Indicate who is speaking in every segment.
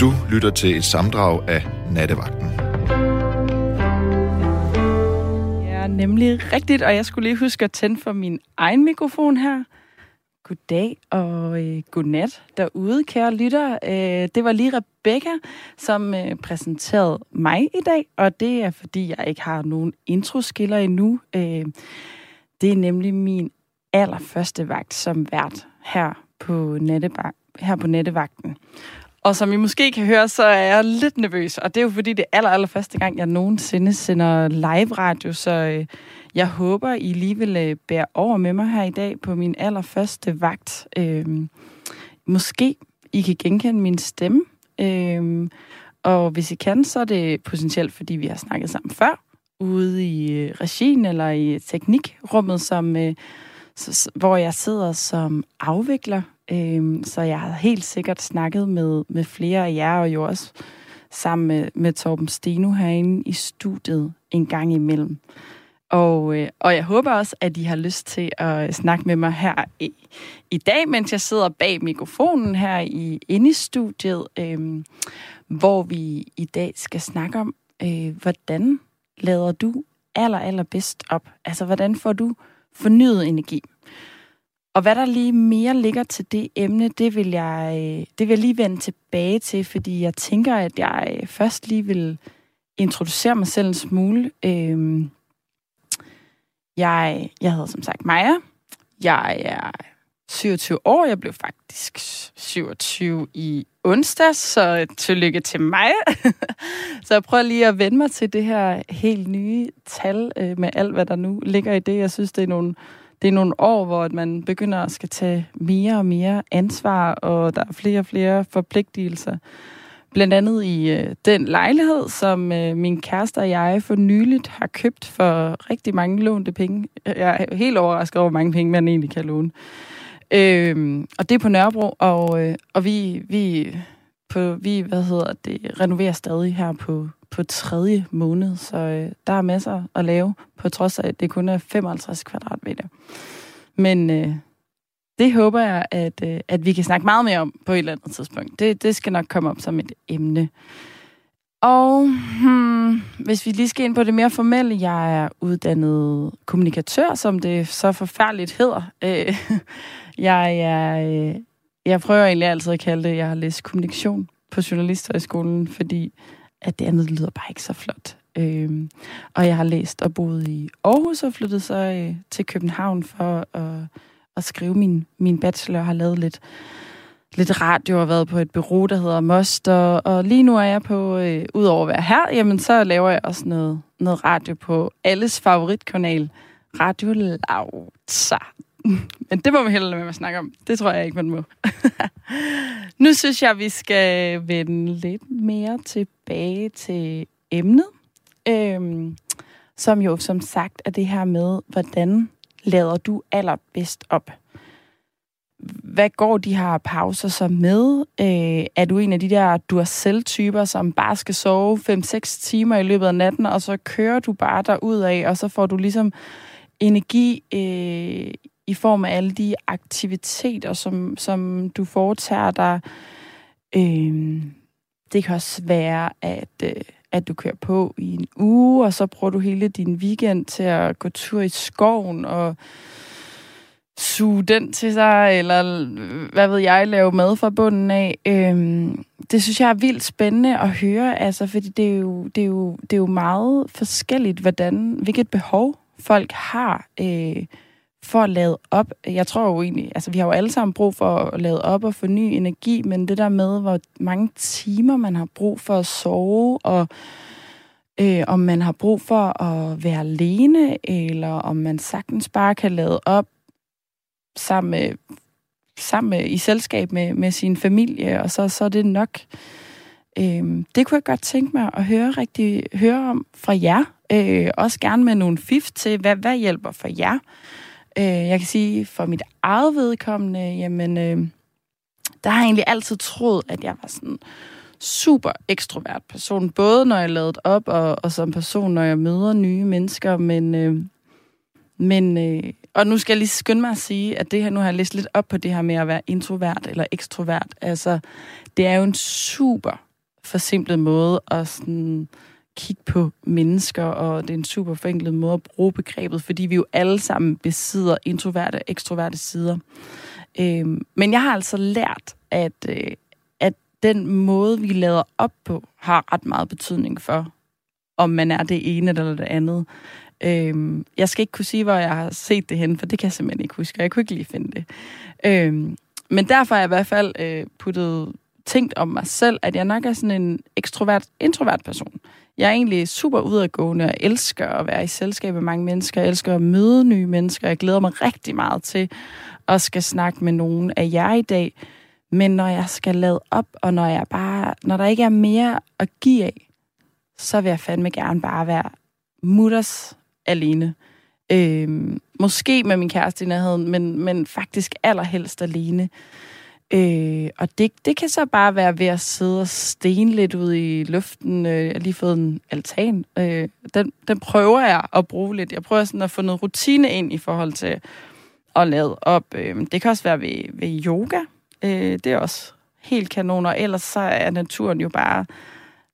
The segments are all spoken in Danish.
Speaker 1: Du lytter til et samdrag af Nattevagten.
Speaker 2: Ja, nemlig rigtigt, og jeg skulle lige huske at tænde for min egen mikrofon her. Goddag og øh, godnat derude, kære lytter. Øh, det var lige Rebecca, som øh, præsenterede mig i dag, og det er fordi, jeg ikke har nogen introskiller endnu. Øh, det er nemlig min allerførste vagt som vært her på, natteba- her på nattevagten. Og som I måske kan høre, så er jeg lidt nervøs, og det er jo fordi, det er aller, aller første gang, jeg nogensinde sender live radio, så øh, jeg håber, I lige vil øh, bære over med mig her i dag på min allerførste vagt. Øh, måske I kan genkende min stemme, øh, og hvis I kan, så er det potentielt, fordi vi har snakket sammen før, ude i øh, regien eller i teknikrummet, som, øh, så, hvor jeg sidder som afvikler. Øhm, så jeg har helt sikkert snakket med, med flere af jer, og jo også sammen med, med Torben Steno herinde i studiet en gang imellem. Og, øh, og jeg håber også, at I har lyst til at snakke med mig her i, i dag, mens jeg sidder bag mikrofonen her i, inde i studiet, øh, hvor vi i dag skal snakke om, øh, hvordan lader du aller, aller bedst op? Altså, hvordan får du fornyet energi? Og hvad der lige mere ligger til det emne, det vil jeg, øh, det vil jeg lige vende tilbage til, fordi jeg tænker, at jeg øh, først lige vil introducere mig selv en smule. Øhm, jeg, jeg hedder som sagt Maja. Jeg er 27 år. Jeg blev faktisk 27 i onsdag, så øh, tillykke til mig. så jeg prøver lige at vende mig til det her helt nye tal øh, med alt, hvad der nu ligger i det. Jeg synes, det er nogle det er nogle år, hvor man begynder at skal tage mere og mere ansvar, og der er flere og flere forpligtelser. Blandt andet i øh, den lejlighed, som øh, min kæreste og jeg for nyligt har købt for rigtig mange lånte penge. Jeg er helt overrasket over, hvor mange penge man egentlig kan låne. Øh, og det er på Nørrebro, og, øh, og vi, vi, på, vi hvad hedder det, renoverer stadig her på, på tredje måned, så øh, der er masser at lave, på trods af, at det kun er 55 kvadratmeter. Men øh, det håber jeg, at, øh, at vi kan snakke meget mere om på et eller andet tidspunkt. Det, det skal nok komme op som et emne. Og hmm, hvis vi lige skal ind på det mere formelle, jeg er uddannet kommunikatør, som det så forfærdeligt hedder. Øh, jeg er... Øh, jeg prøver egentlig altid at kalde det, at jeg har læst kommunikation på journalisterhøjskolen, fordi at det andet lyder bare ikke så flot. Øhm, og jeg har læst og boet i Aarhus og flyttet så øh, til København for at, at skrive min, min bachelor. og har lavet lidt, lidt radio og været på et bureau, der hedder Most. Og, og lige nu er jeg på, øh, udover at være her, jamen så laver jeg også noget, noget radio på alles favoritkanal, Radio Lauta. Men det må vi heller med at snakke om. Det tror jeg ikke, man må. nu synes jeg, vi skal vende lidt mere til tilbage til emnet. Øhm, som jo som sagt er det her med, hvordan lader du allerbedst op? Hvad går de her pauser så med? Øh, er du en af de der du er selvtyper, som bare skal sove 5-6 timer i løbet af natten, og så kører du bare derud af, og så får du ligesom energi øh, i form af alle de aktiviteter, som, som du foretager dig. Øh, det kan også være, at, øh, at du kører på i en uge, og så bruger du hele din weekend til at gå tur i skoven og suge den til sig, eller hvad ved jeg, lave mad fra bunden af. Øhm, det synes jeg er vildt spændende at høre, altså, fordi det er jo, det er jo, det er jo meget forskelligt, hvordan, hvilket behov folk har. Øh, for at lade op. Jeg tror jo egentlig, altså vi har jo alle sammen brug for at lade op og forny energi, men det der med, hvor mange timer man har brug for at sove, og øh, om man har brug for at være alene, eller om man sagtens bare kan lade op sammen med, sammen med, i selskab med, med sin familie, og så, så er det nok. Øh, det kunne jeg godt tænke mig at høre rigtig høre om fra jer. Øh, også gerne med nogle fif til, hvad, hvad hjælper for jer? Øh, jeg kan sige, for mit eget vedkommende, jamen, øh, der har jeg egentlig altid troet, at jeg var sådan super ekstrovert person, både når jeg lavede op, og, og som person, når jeg møder nye mennesker, men... Øh, men øh, og nu skal jeg lige skynde mig at sige, at det her, nu har jeg læst lidt op på det her med at være introvert eller ekstrovert. Altså, det er jo en super forsimplet måde at sådan kigge på mennesker, og det er en super forenklet måde at bruge begrebet, fordi vi jo alle sammen besidder introverte og ekstroverte sider. Øhm, men jeg har altså lært, at, øh, at den måde, vi lader op på, har ret meget betydning for, om man er det ene eller det andet. Øhm, jeg skal ikke kunne sige, hvor jeg har set det hen, for det kan jeg simpelthen ikke huske, jeg kunne ikke lige finde det. Øhm, men derfor har jeg i hvert fald øh, puttet tænkt om mig selv, at jeg nok er sådan en ekstrovert, introvert person. Jeg er egentlig super udadgående og elsker at være i selskab med mange mennesker. Jeg elsker at møde nye mennesker. Jeg glæder mig rigtig meget til at skal snakke med nogen af jer i dag. Men når jeg skal lade op, og når, jeg bare, når der ikke er mere at give af, så vil jeg fandme gerne bare være mutters alene. Øhm, måske med min kæreste i nærheden, men, men faktisk allerhelst alene. Øh, og det, det kan så bare være ved at sidde og stene lidt ud i luften. Øh, jeg har lige fået en altan. Øh, den, den prøver jeg at bruge lidt. Jeg prøver sådan at få noget rutine ind i forhold til at lade op. Øh, det kan også være ved, ved yoga. Øh, det er også helt kanon. Og ellers så er naturen jo bare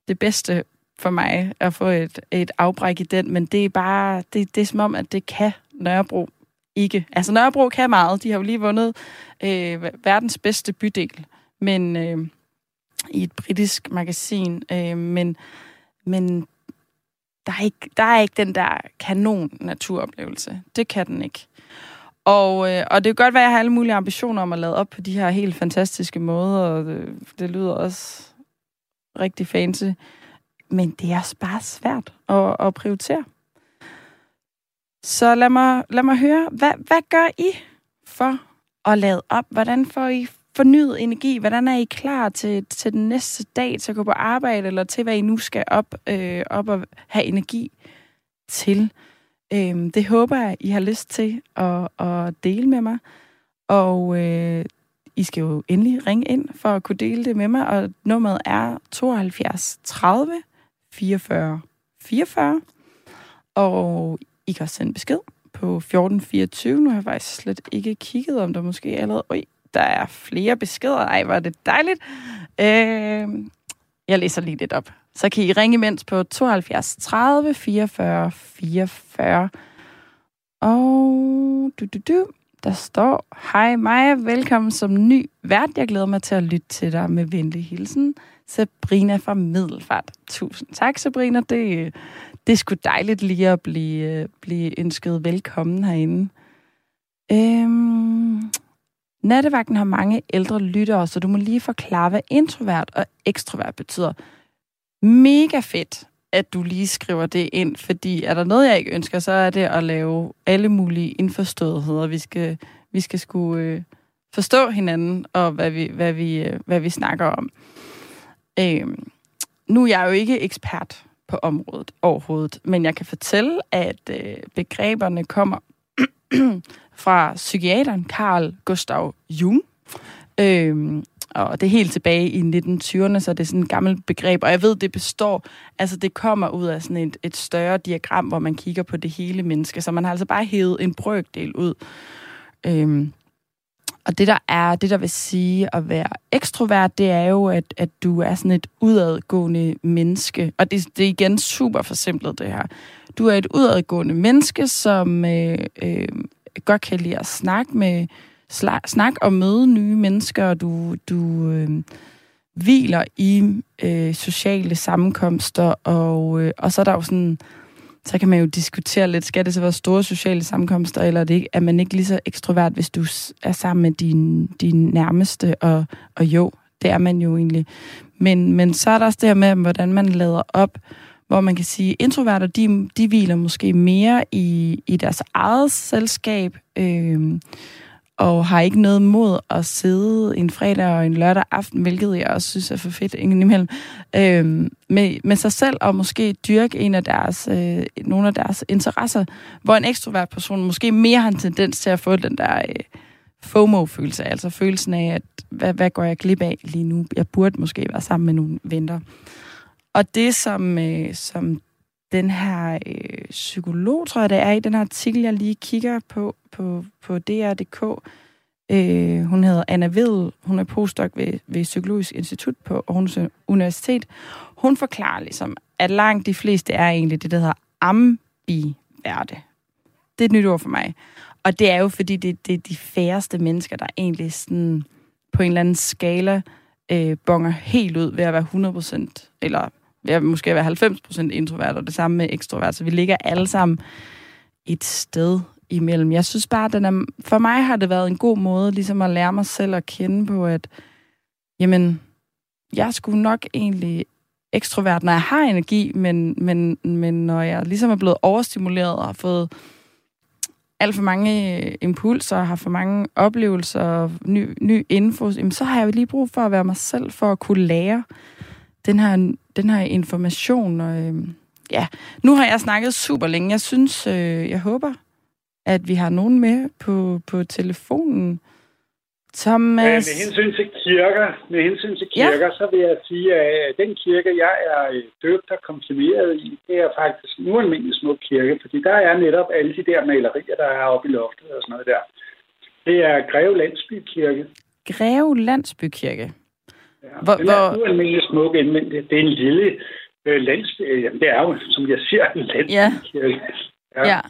Speaker 2: det bedste for mig at få et, et afbræk i den. Men det er bare, det, det er som om, at det kan Nørrebro ikke. Altså Nørrebro kan meget. De har jo lige vundet øh, verdens bedste bydel, men øh, i et britisk magasin. Øh, men, men der er, ikke, der er ikke den der kanon naturoplevelse. Det kan den ikke. Og, øh, og det kan godt være, at jeg har alle mulige ambitioner om at lade op på de her helt fantastiske måder, og det, det lyder også rigtig fancy. Men det er også bare svært at, at prioritere. Så lad mig, lad mig høre, hvad, hvad gør I for at lade op? Hvordan får I fornyet energi? Hvordan er I klar til, til den næste dag, til at gå på arbejde, eller til, hvad I nu skal op, øh, op og have energi til? Øh, det håber jeg, I har lyst til at, at dele med mig. Og øh, I skal jo endelig ringe ind for at kunne dele det med mig, og nummeret er 72 30 44 44. Og i kan også sende besked på 1424. Nu har jeg faktisk slet ikke kigget, om der måske allerede... Oj, der er flere beskeder. Ej, var det dejligt. Øh, jeg læser lige lidt op. Så kan I ringe imens på 72 30 44 44. Og du, du, du, der står, Hej Maja, velkommen som ny vært. Jeg glæder mig til at lytte til dig med venlig hilsen. Sabrina fra Middelfart. Tusind tak, Sabrina. Det, det er sgu dejligt lige at blive, øh, blive ønsket velkommen herinde. Øhm, nattevagten har mange ældre lyttere, så du må lige forklare, hvad introvert og ekstrovert betyder. Mega fedt, at du lige skriver det ind, fordi er der noget, jeg ikke ønsker, så er det at lave alle mulige indforståetheder. Vi skal, vi skal skulle øh, forstå hinanden og hvad vi, hvad vi, øh, hvad vi snakker om. Øhm, nu er jeg jo ikke ekspert på området overhovedet, men jeg kan fortælle, at øh, begreberne kommer fra psykiateren Carl Gustav Jung. Øhm, og det er helt tilbage i 1920'erne, så det er sådan et gammelt begreb, og jeg ved, det består, altså det kommer ud af sådan et, et større diagram, hvor man kigger på det hele menneske, så man har altså bare hævet en brøkdel ud. Øhm, og det der er, det der vil sige at være ekstrovert, det er jo, at, at du er sådan et udadgående menneske. Og det, det er igen super forsimplet, det her. Du er et udadgående menneske, som øh, øh, godt kan lide at snakke med, snak og møde nye mennesker, og du, du øh, hviler i øh, sociale sammenkomster, og, øh, og så er der jo sådan så kan man jo diskutere lidt, skal det så være store sociale sammenkomster, eller er, det ikke, er man ikke lige så ekstrovert, hvis du er sammen med din, din nærmeste, og, og jo, det er man jo egentlig. Men, men så er der også det her med, hvordan man lader op, hvor man kan sige, introverter, de, de hviler måske mere i, i deres eget selskab, øh, og har ikke noget mod at sidde en fredag og en lørdag aften, hvilket jeg også synes er for fedt indimellem, øh, med, med sig selv og måske dyrke en af deres, øh, nogle af deres interesser, hvor en ekstrovert person måske mere har en tendens til at få den der øh, FOMO-følelse, altså følelsen af, at hvad, hvad går jeg glip af lige nu? Jeg burde måske være sammen med nogle venner. Og det, som, øh, som den her øh, psykolog, tror jeg det er, i den her artikel, jeg lige kigger på, på, på DR.dk, Øh, hun hedder Anna Ved. Hun er postdoc ved, ved Psykologisk Institut på Aarhus Universitet. Hun forklarer ligesom, at langt de fleste er egentlig det, der hedder ambiverte. Det er et nyt ord for mig. Og det er jo, fordi det, det er de færreste mennesker, der egentlig sådan på en eller anden skala øh, bonger helt ud ved at være 100%, eller jeg måske være 90% introvert, og det samme med ekstrovert. Så vi ligger alle sammen et sted imellem. Jeg synes bare, den er, for mig har det været en god måde ligesom at lære mig selv at kende på, at jamen, jeg skulle nok egentlig ekstrovert, når jeg har energi, men, men, men når jeg ligesom er blevet overstimuleret og har fået alt for mange øh, impulser, har for mange oplevelser og ny, ny info, jamen, så har jeg jo lige brug for at være mig selv, for at kunne lære den her, den her information. Og, øh, ja, nu har jeg snakket super længe. Jeg synes, øh, jeg håber, at vi har nogen med på, på telefonen.
Speaker 3: Thomas... Ja, med hensyn til kirker, med hensyn til kirker, ja. så vil jeg sige, at den kirke, jeg er øh, døbt og konfirmeret i, det er faktisk en ualmindelig smuk kirke, fordi der er netop alle de der malerier, der er oppe i loftet og sådan noget der. Det er Greve Landsbykirke.
Speaker 2: Greve Landsbykirke?
Speaker 3: Hvor, den er hvor... ualmindelig smuk indvendigt. Det er en lille øh, landsby. Jamen, det er jo, som jeg siger, en landsbykirke.
Speaker 2: Ja. ja. ja.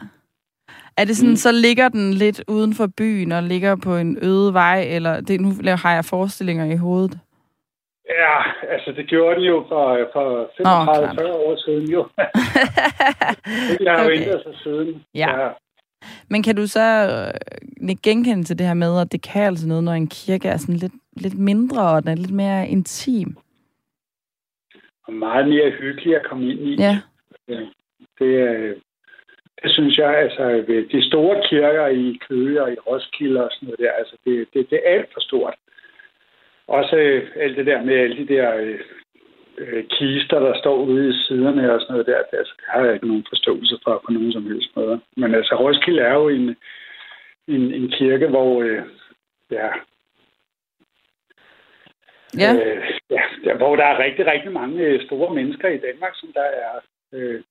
Speaker 2: Er det sådan, mm. så ligger den lidt uden for byen og ligger på en øde vej, eller det, nu har jeg forestillinger i hovedet?
Speaker 3: Ja, altså det gjorde den jo for, for 35-40 oh, år siden jo. det har jo okay. ændret sig siden.
Speaker 2: Ja. ja. Men kan du så øh, genkende til det her med, at det kan altså noget, når en kirke er sådan lidt, lidt mindre, og den er lidt mere intim?
Speaker 3: Og meget mere hyggelig at komme ind i.
Speaker 2: Ja.
Speaker 3: Det er, det synes jeg, altså de store kirker i Køge og i Roskilde og sådan noget der, altså det, det, det er alt for stort. Også øh, alt det der med alle de der øh, øh, kister, der står ude i siderne og sådan noget der, det, altså, det har jeg ikke nogen forståelse for på nogen som helst måde. Men altså Roskilde er jo en, en, en kirke, hvor øh, ja,
Speaker 2: Ja.
Speaker 3: Øh, ja, der, hvor der er rigtig, rigtig mange øh, store mennesker i Danmark, som der er øh,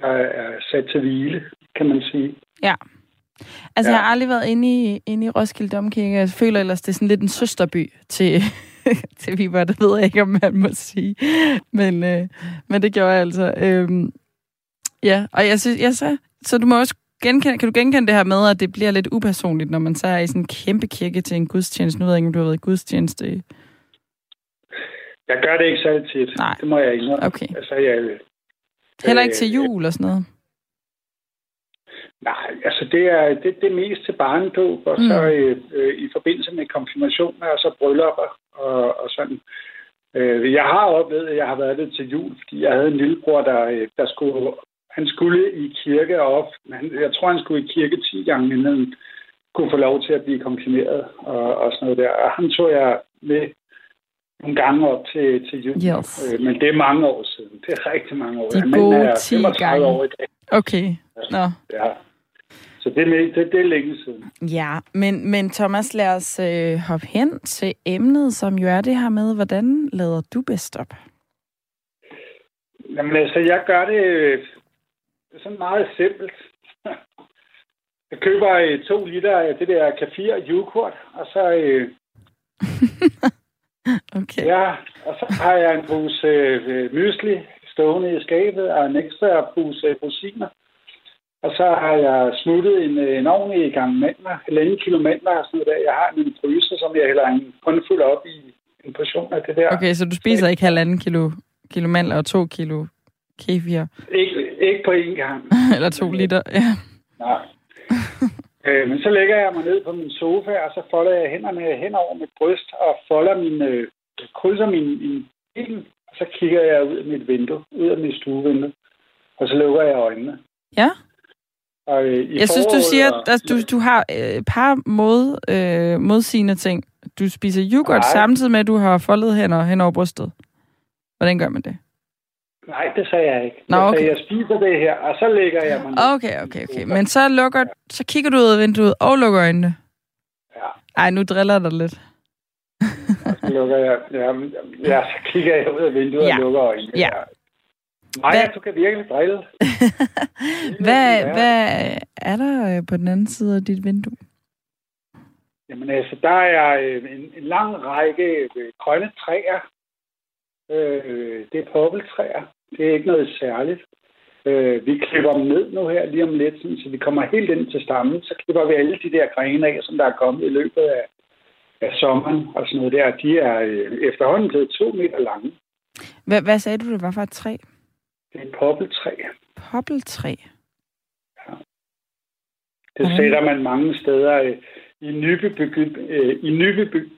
Speaker 3: der er sat til hvile, kan man sige.
Speaker 2: Ja. Altså, ja. jeg har aldrig været inde i, inde i Roskilde Domkirke. Jeg føler ellers, det er sådan lidt en søsterby til, til Viborg. Det ved jeg ikke, om man må sige. Men, øh, men det gjorde jeg altså. Øhm, ja, og jeg synes, jeg så, så du må også genkende, kan du genkende det her med, at det bliver lidt upersonligt, når man så er i sådan en kæmpe kirke til en gudstjeneste? Nu ved jeg ikke, om du har været i gudstjeneste.
Speaker 3: Jeg gør det ikke særlig tit.
Speaker 2: Nej.
Speaker 3: Det må jeg indrømme.
Speaker 2: Okay.
Speaker 3: Altså, jeg,
Speaker 2: Heller ikke til øh, jul og sådan noget?
Speaker 3: Nej, altså det er det, det er mest til barnedåb, og mm. så øh, øh, i forbindelse med konfirmationer og så bryllupper og, og sådan. Øh, jeg har oplevet, at jeg har været det til jul, fordi jeg havde en lillebror, der, øh, der skulle, han skulle i kirke op. Han, jeg tror, han skulle i kirke 10 gange, inden han kunne få lov til at blive konfirmeret og, og sådan noget der. Og han tog jeg med nogle gange op til, til jul.
Speaker 2: Yes.
Speaker 3: Øh, men det er mange år siden. Det er rigtig mange år.
Speaker 2: De gode er 10 gange. År i dag. Okay.
Speaker 3: Nå. Ja. Så det, med, det, det er længe siden.
Speaker 2: Ja, men, men Thomas, lad os øh, hoppe hen til emnet, som jo er det her med, hvordan lader du bedst op?
Speaker 3: Jamen altså, jeg gør det øh, sådan meget simpelt. Jeg køber øh, to liter af det der kafir yoghurt, og så øh,
Speaker 2: Okay.
Speaker 3: Ja, og så har jeg en pose øh, mysli stående i skabet, og en ekstra pose øh, rosiner. Og så har jeg smuttet en, en ordentlig gang mandler, halvanden kilo mandler og sådan noget der. Jeg har en fryser, som jeg hælder en håndfuld op i en portion af det der.
Speaker 2: Okay, så du spiser ikke halvanden kilo, kilo mandler og to kilo kefir?
Speaker 3: Ikke, ikke på én gang.
Speaker 2: Eller to liter, ja.
Speaker 3: Nej. Øh, men så lægger jeg mig ned på min sofa, og så folder jeg hænderne hen over mit bryst, og folder min, øh, krydser min, min ben, og så kigger jeg ud af mit vindue, ud af mit stuevindue, og så lukker jeg øjnene.
Speaker 2: Ja. Og, øh, jeg synes, du siger, at altså, du, du har et øh, par mod, øh, modsigende ting. Du spiser yoghurt Nej. samtidig med, at du har foldet hænder hen over brystet. Hvordan gør man det?
Speaker 3: Nej, det sagde jeg ikke.
Speaker 2: Nå, okay.
Speaker 3: Jeg sagde, jeg spiser det her, og så lægger jeg mig
Speaker 2: Okay, okay, okay. Men så, lukker, så kigger du ud af vinduet og lukker øjnene?
Speaker 3: Ja.
Speaker 2: Ej, nu driller jeg dig lidt.
Speaker 3: så lukker jeg... Ja, ja, så kigger jeg ud af vinduet ja. og lukker øjnene.
Speaker 2: Ja.
Speaker 3: Nej, hvad... du kan virkelig drille.
Speaker 2: hvad, hvad er der øh, på den anden side af dit vindue?
Speaker 3: Jamen altså, der er øh, en, en lang række øh, grønne træer. Øh, det er poppeltræer. Det er ikke noget særligt. Øh, vi klipper dem ned nu her lige om lidt, sådan, så vi kommer helt ind til stammen. Så klipper vi alle de der grene af, som der er kommet i løbet af, af sommeren og sådan noget der. De er øh, efterhånden blevet to meter lange.
Speaker 2: Hvad, hvad sagde du, det var for et træ?
Speaker 3: Det er et poppeltræ.
Speaker 2: Poppeltræ?
Speaker 3: Det
Speaker 2: Mhm.
Speaker 3: sætter man mange steder øh, i nybebygget, øh, i nybeby,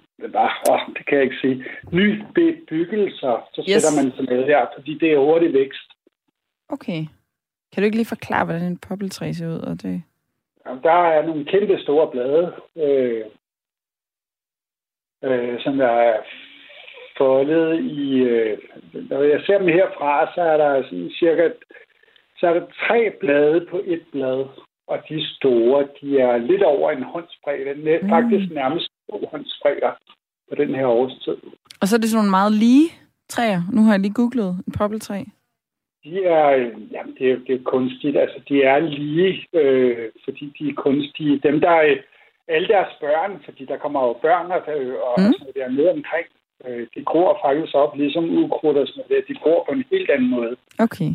Speaker 3: oh, det kan jeg ikke sige, nybebyggelser, så
Speaker 2: Yes.
Speaker 3: sætter man sådan noget der, fordi det er hurtig vækst.
Speaker 2: Okay. Kan du ikke lige forklare, hvordan en poppeltræ ser ud? Og det...
Speaker 3: Jamen, der er nogle kæmpe store blade, øh, øh, som der er foldet i... Øh, når jeg ser dem herfra, så er der sådan cirka... Så er der tre blade på et blad, og de store. De er lidt over en håndsbredde. Er
Speaker 2: Mm.
Speaker 3: faktisk nærmest to håndsbredder på den her årstid.
Speaker 2: Og så er det sådan nogle meget lige træer. Nu har jeg lige googlet en poppeltræ.
Speaker 3: De er, jamen det er, det er kunstigt, altså de er lige, øh, fordi de er kunstige. Dem, der er, alle deres børn, fordi der kommer jo børn og, og
Speaker 2: Mm.
Speaker 3: sådan der nede omkring, øh, de gror faktisk op, ligesom ukrudt og sådan noget. De gror på en helt anden måde.
Speaker 2: Okay.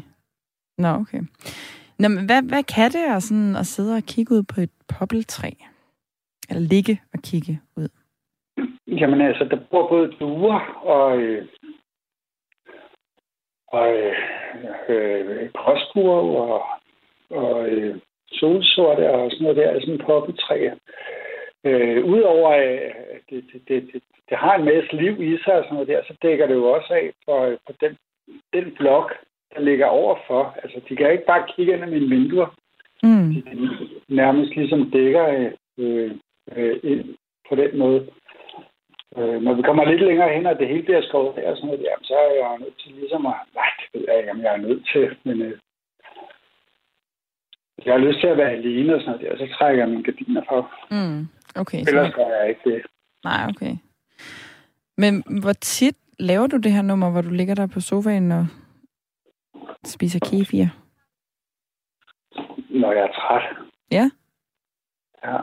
Speaker 2: Nå, okay. Nå, men hvad, hvad kan det at, sådan, at sidde og kigge ud på et poppeltræ? Eller ligge og kigge ud?
Speaker 3: Jamen altså, der bor både duer og, øh, og øh, øh, gråsbuer og, og øh, solsorte og sådan noget der, altså en poppeltræ. Øh, Udover at det, det, det, det, det har en masse liv i sig og sådan noget der, så dækker det jo også af for, for den, den blok, der ligger overfor. Altså, de kan ikke bare kigge ind ad mine vinduer.
Speaker 2: Mm.
Speaker 3: De nærmest ligesom dækker øh, øh, ind på den måde. Øh, når vi kommer lidt længere hen, og det hele bliver skåret af og sådan noget, der, så er jeg nødt til ligesom at... Nej, det ved jeg ikke, om jeg er nødt til, men... Øh, jeg har lyst til at være alene og sådan noget der, så trækker jeg mine gardiner for.
Speaker 2: Mm. Okay, så,
Speaker 3: Ellers gør jeg ikke det.
Speaker 2: nej, okay. Men hvor tit laver du det her nummer, hvor du ligger der på sofaen og spiser kefir?
Speaker 3: Når jeg er træt.
Speaker 2: Ja.
Speaker 3: Ja.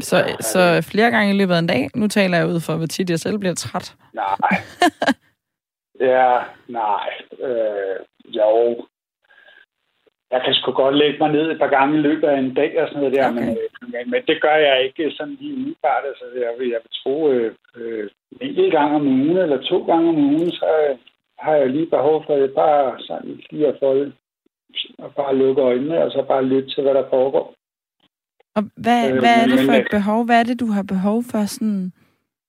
Speaker 2: Så, så flere gange i løbet af en dag. Nu taler jeg ud for, hvor tit jeg selv bliver træt.
Speaker 3: Nej. ja, nej. Øh, jo. Jeg kan sgu godt lægge mig ned et par gange i løbet af en dag og sådan noget der,
Speaker 2: Okay.
Speaker 3: men, øh, men, men det gør jeg ikke sådan lige umiddelbart. Altså, jeg, vil, jeg vil tro, øh, øh, en gang om ugen eller to gange om ugen, så øh, har jeg lige behov for det bare sådan lige at folde og bare lukke øjnene og så bare lytte til, hvad der foregår.
Speaker 2: Og hvad,
Speaker 3: Øh,
Speaker 2: hvad er det for et behov? Hvad er det, du har behov for sådan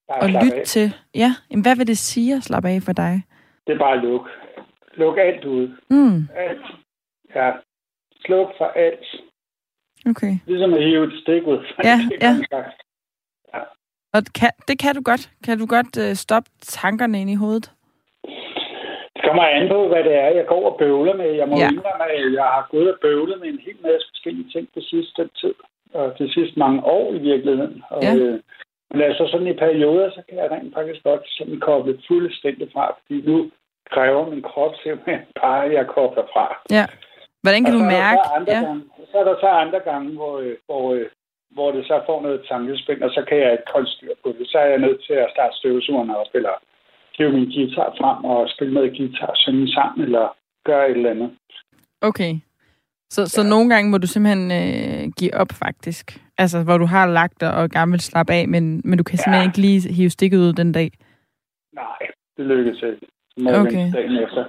Speaker 2: at lytte
Speaker 3: af.
Speaker 2: til? Ja, jamen, hvad vil det sige at slappe af for dig?
Speaker 3: Det er bare at lukke. Luk alt ud.
Speaker 2: Mm,
Speaker 3: Alt. Ja. Sluk for alt.
Speaker 2: okay.
Speaker 3: Ligesom at hive et stik ud.
Speaker 2: Ja,
Speaker 3: Det
Speaker 2: ja.
Speaker 3: slags-
Speaker 2: Og kan, det kan du godt. Kan du godt uh, stoppe tankerne ind i hovedet?
Speaker 3: Det kommer an på, hvad det er, jeg går og bøvler med. Jeg må
Speaker 2: Ja.
Speaker 3: ja. indrømme, at jeg har gået og bøvlet med en hel masse forskellige ting det sidste tid. Og det sidste mange år i virkeligheden. Og,
Speaker 2: Ja.
Speaker 3: øh, men altså sådan i perioder, så kan jeg rent faktisk godt sådan koble fuldstændig fra. Fordi nu kræver min krop simpelthen bare, at jeg kobler fra.
Speaker 2: Ja. Hvordan kan
Speaker 3: Og
Speaker 2: du
Speaker 3: der
Speaker 2: mærke?
Speaker 3: Så, andre
Speaker 2: Ja.
Speaker 3: gange, så er der så andre gange, hvor, øh, hvor, øh, hvor det så får noget tankespind, og så kan jeg ikke holde styr på det. Så er jeg nødt til at starte støvsugeren op, eller hive min guitar frem og spille noget guitar, synge sammen, eller gøre et eller andet.
Speaker 2: Okay. Så, så nogle gange må du simpelthen øh, give op, faktisk. Altså, hvor du har lagt dig og gerne vil slappe af, men, men du kan simpelthen
Speaker 3: Ja.
Speaker 2: ikke lige hive stikket ud den dag.
Speaker 3: Nej, det lykkedes ikke. Jeg
Speaker 2: Okay.
Speaker 3: dagen efter.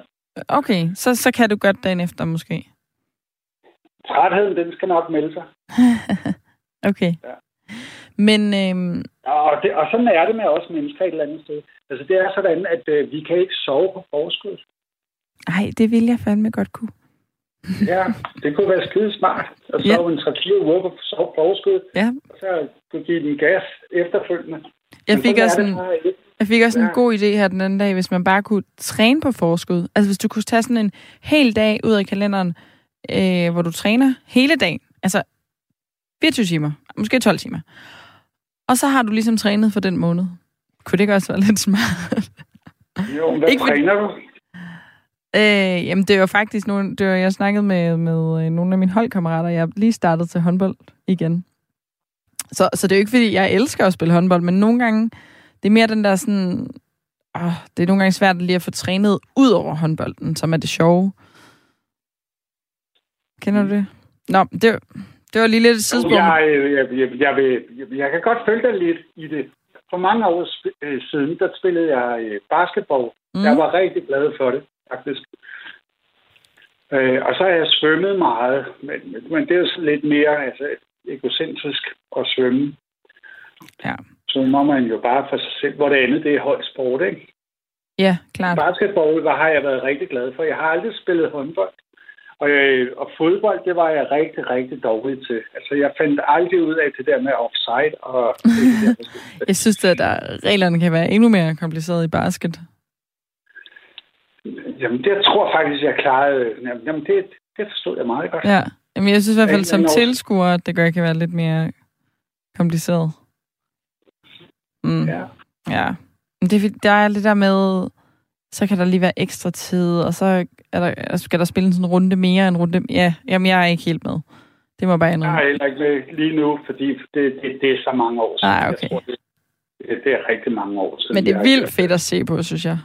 Speaker 2: Okay, så, så kan du godt dagen efter måske.
Speaker 3: Trætheden, den skal nok melde sig.
Speaker 2: Okay.
Speaker 3: Ja.
Speaker 2: Men øhm,
Speaker 3: Og, det, og sådan er det med os mennesker et eller andet sted. Altså, det er sådan, at øh, vi kan ikke sove på forskud.
Speaker 2: ej, det vil jeg fandme godt kunne.
Speaker 3: Ja, det kunne være skide smart at
Speaker 2: Ja.
Speaker 3: sove en 3-4 uger på sove på forskud,
Speaker 2: Ja,
Speaker 3: og så kunne give den gas efterfølgende.
Speaker 2: jeg fik også en, jeg fik også en
Speaker 3: Ja.
Speaker 2: god idé her den anden dag, hvis man bare kunne træne på forskud. Altså hvis du kunne tage sådan en hel dag ud af kalenderen, øh, hvor du træner hele dagen. Altså 24 timer, måske 12 timer. Og så har du ligesom trænet for den måned. Kunne det ikke også være lidt smart?
Speaker 3: Jo, hvad
Speaker 2: Ikke
Speaker 3: træner du?
Speaker 2: Øh, jamen, det var faktisk nogle, det var, jeg snakkede med, med øh, nogle af mine holdkammerater. Jeg er lige startet til håndbold igen. Så, så det er jo ikke, fordi jeg elsker at spille håndbold, men nogle gange, det er mere den der sådan... Åh, det er nogle gange svært lige at få trænet ud over håndbolden, som er det sjove. Kender du det? Nå, det, det var lige lidt et tidspunkt.
Speaker 3: Jeg, jeg, jeg, jeg, jeg kan godt følge dig lidt i det. For mange år øh, siden, der spillede jeg øh, basketball. Mm. Jeg var rigtig glad for det, faktisk. Øh, og så har jeg svømmet meget, men, men det er jo lidt mere altså, egocentrisk at svømme.
Speaker 2: Ja.
Speaker 3: Så må man jo bare for sig selv, hvor det andet det er holdsport, ikke?
Speaker 2: Ja, klart.
Speaker 3: Basketball var, har jeg været rigtig glad for. Jeg har aldrig spillet håndbold. Og, øh, og fodbold, det var jeg rigtig, rigtig dårlig til. Altså, jeg fandt aldrig ud af det der med offside. Og
Speaker 2: jeg synes, at der, reglerne kan være endnu mere kompliceret i basket.
Speaker 3: Jamen, det jeg tror faktisk, jeg klarede. Jamen, det, det forstod jeg meget godt.
Speaker 2: Ja, Jamen, jeg synes i hvert fald som tilskuer, at det gør, kan være lidt mere kompliceret.
Speaker 3: Mm. Ja.
Speaker 2: Ja. Men det, der er lidt der med, så kan der lige være ekstra tid, og så er der, altså, skal der spille en runde mere, en runde... Ja, jamen, jeg er ikke helt med. Det må bare ændre.
Speaker 3: Jeg er heller ikke med lige nu, fordi det, det, det er så mange år
Speaker 2: siden. Ah, okay.
Speaker 3: Jeg tror, det, det er rigtig mange år siden.
Speaker 2: Men det er vildt fedt at se på, synes jeg.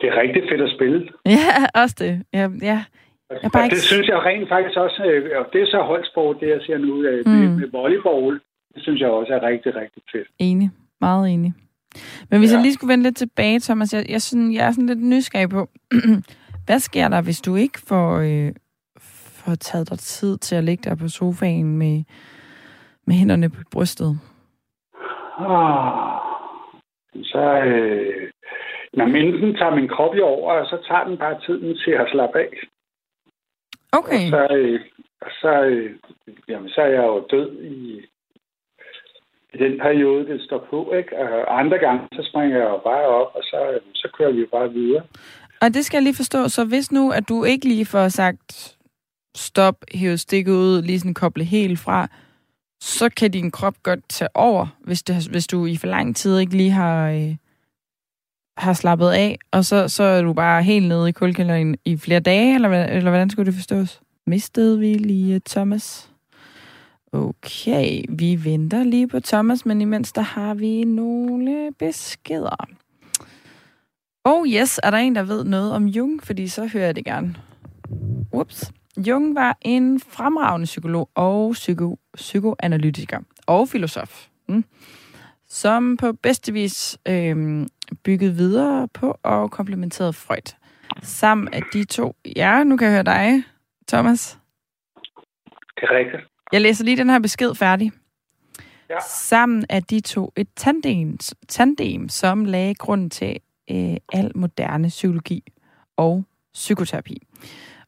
Speaker 3: Det er rigtig fedt at spille.
Speaker 2: Ja, også det. Ja, ja.
Speaker 3: Jeg bare ikke... Det synes jeg rent faktisk også, øh, og det er så holdsport, det jeg ser nu øh, mm. med, med volleyball, det synes jeg også er rigtig, rigtig fedt.
Speaker 2: Enig. Meget enig. Men hvis ja. jeg lige skulle vende lidt tilbage, Thomas, jeg, jeg, sådan, jeg er sådan lidt nysgerrig på, hvad sker der, hvis du ikke får, øh, får taget dig tid til at ligge der på sofaen med, med hænderne på brystet?
Speaker 3: Ah, så, øh, når enten tager min krop i over, og så tager den bare tiden til at slappe af.
Speaker 2: Okay.
Speaker 3: Og så, øh, og så, øh, jamen, så er jeg jo død i i den periode, det står på. Ikke? Og andre gange, så springer jeg jo bare op, og så, så kører vi jo bare videre.
Speaker 2: Og det skal jeg lige forstå. Så hvis nu, at du ikke lige får sagt stop, hæve stikket ud, lige sådan koble helt fra, så kan din krop godt tage over, hvis, det, hvis du i for lang tid ikke lige har, øh, har slappet af, og så, så er du bare helt nede i kulkælderen i flere dage, eller, eller hvordan skulle det forstås? Mistede vi lige Thomas? Okay, vi venter lige på Thomas, men imens der har vi nogle beskeder. Oh yes, er der en, der ved noget om Jung? Fordi så hører jeg det gerne. Ups. Jung var en fremragende psykolog og psyko, psykoanalytiker og filosof, mm, som på bedste vis øh, byggede videre på og komplementerede Freud. Sammen af de to... Ja, nu kan jeg høre dig, Thomas.
Speaker 3: Det er rigtigt.
Speaker 2: Jeg læser lige den her besked færdig. Ja. Sammen er de to et tandem, tandem som lagde grund til øh, al moderne psykologi og psykoterapi.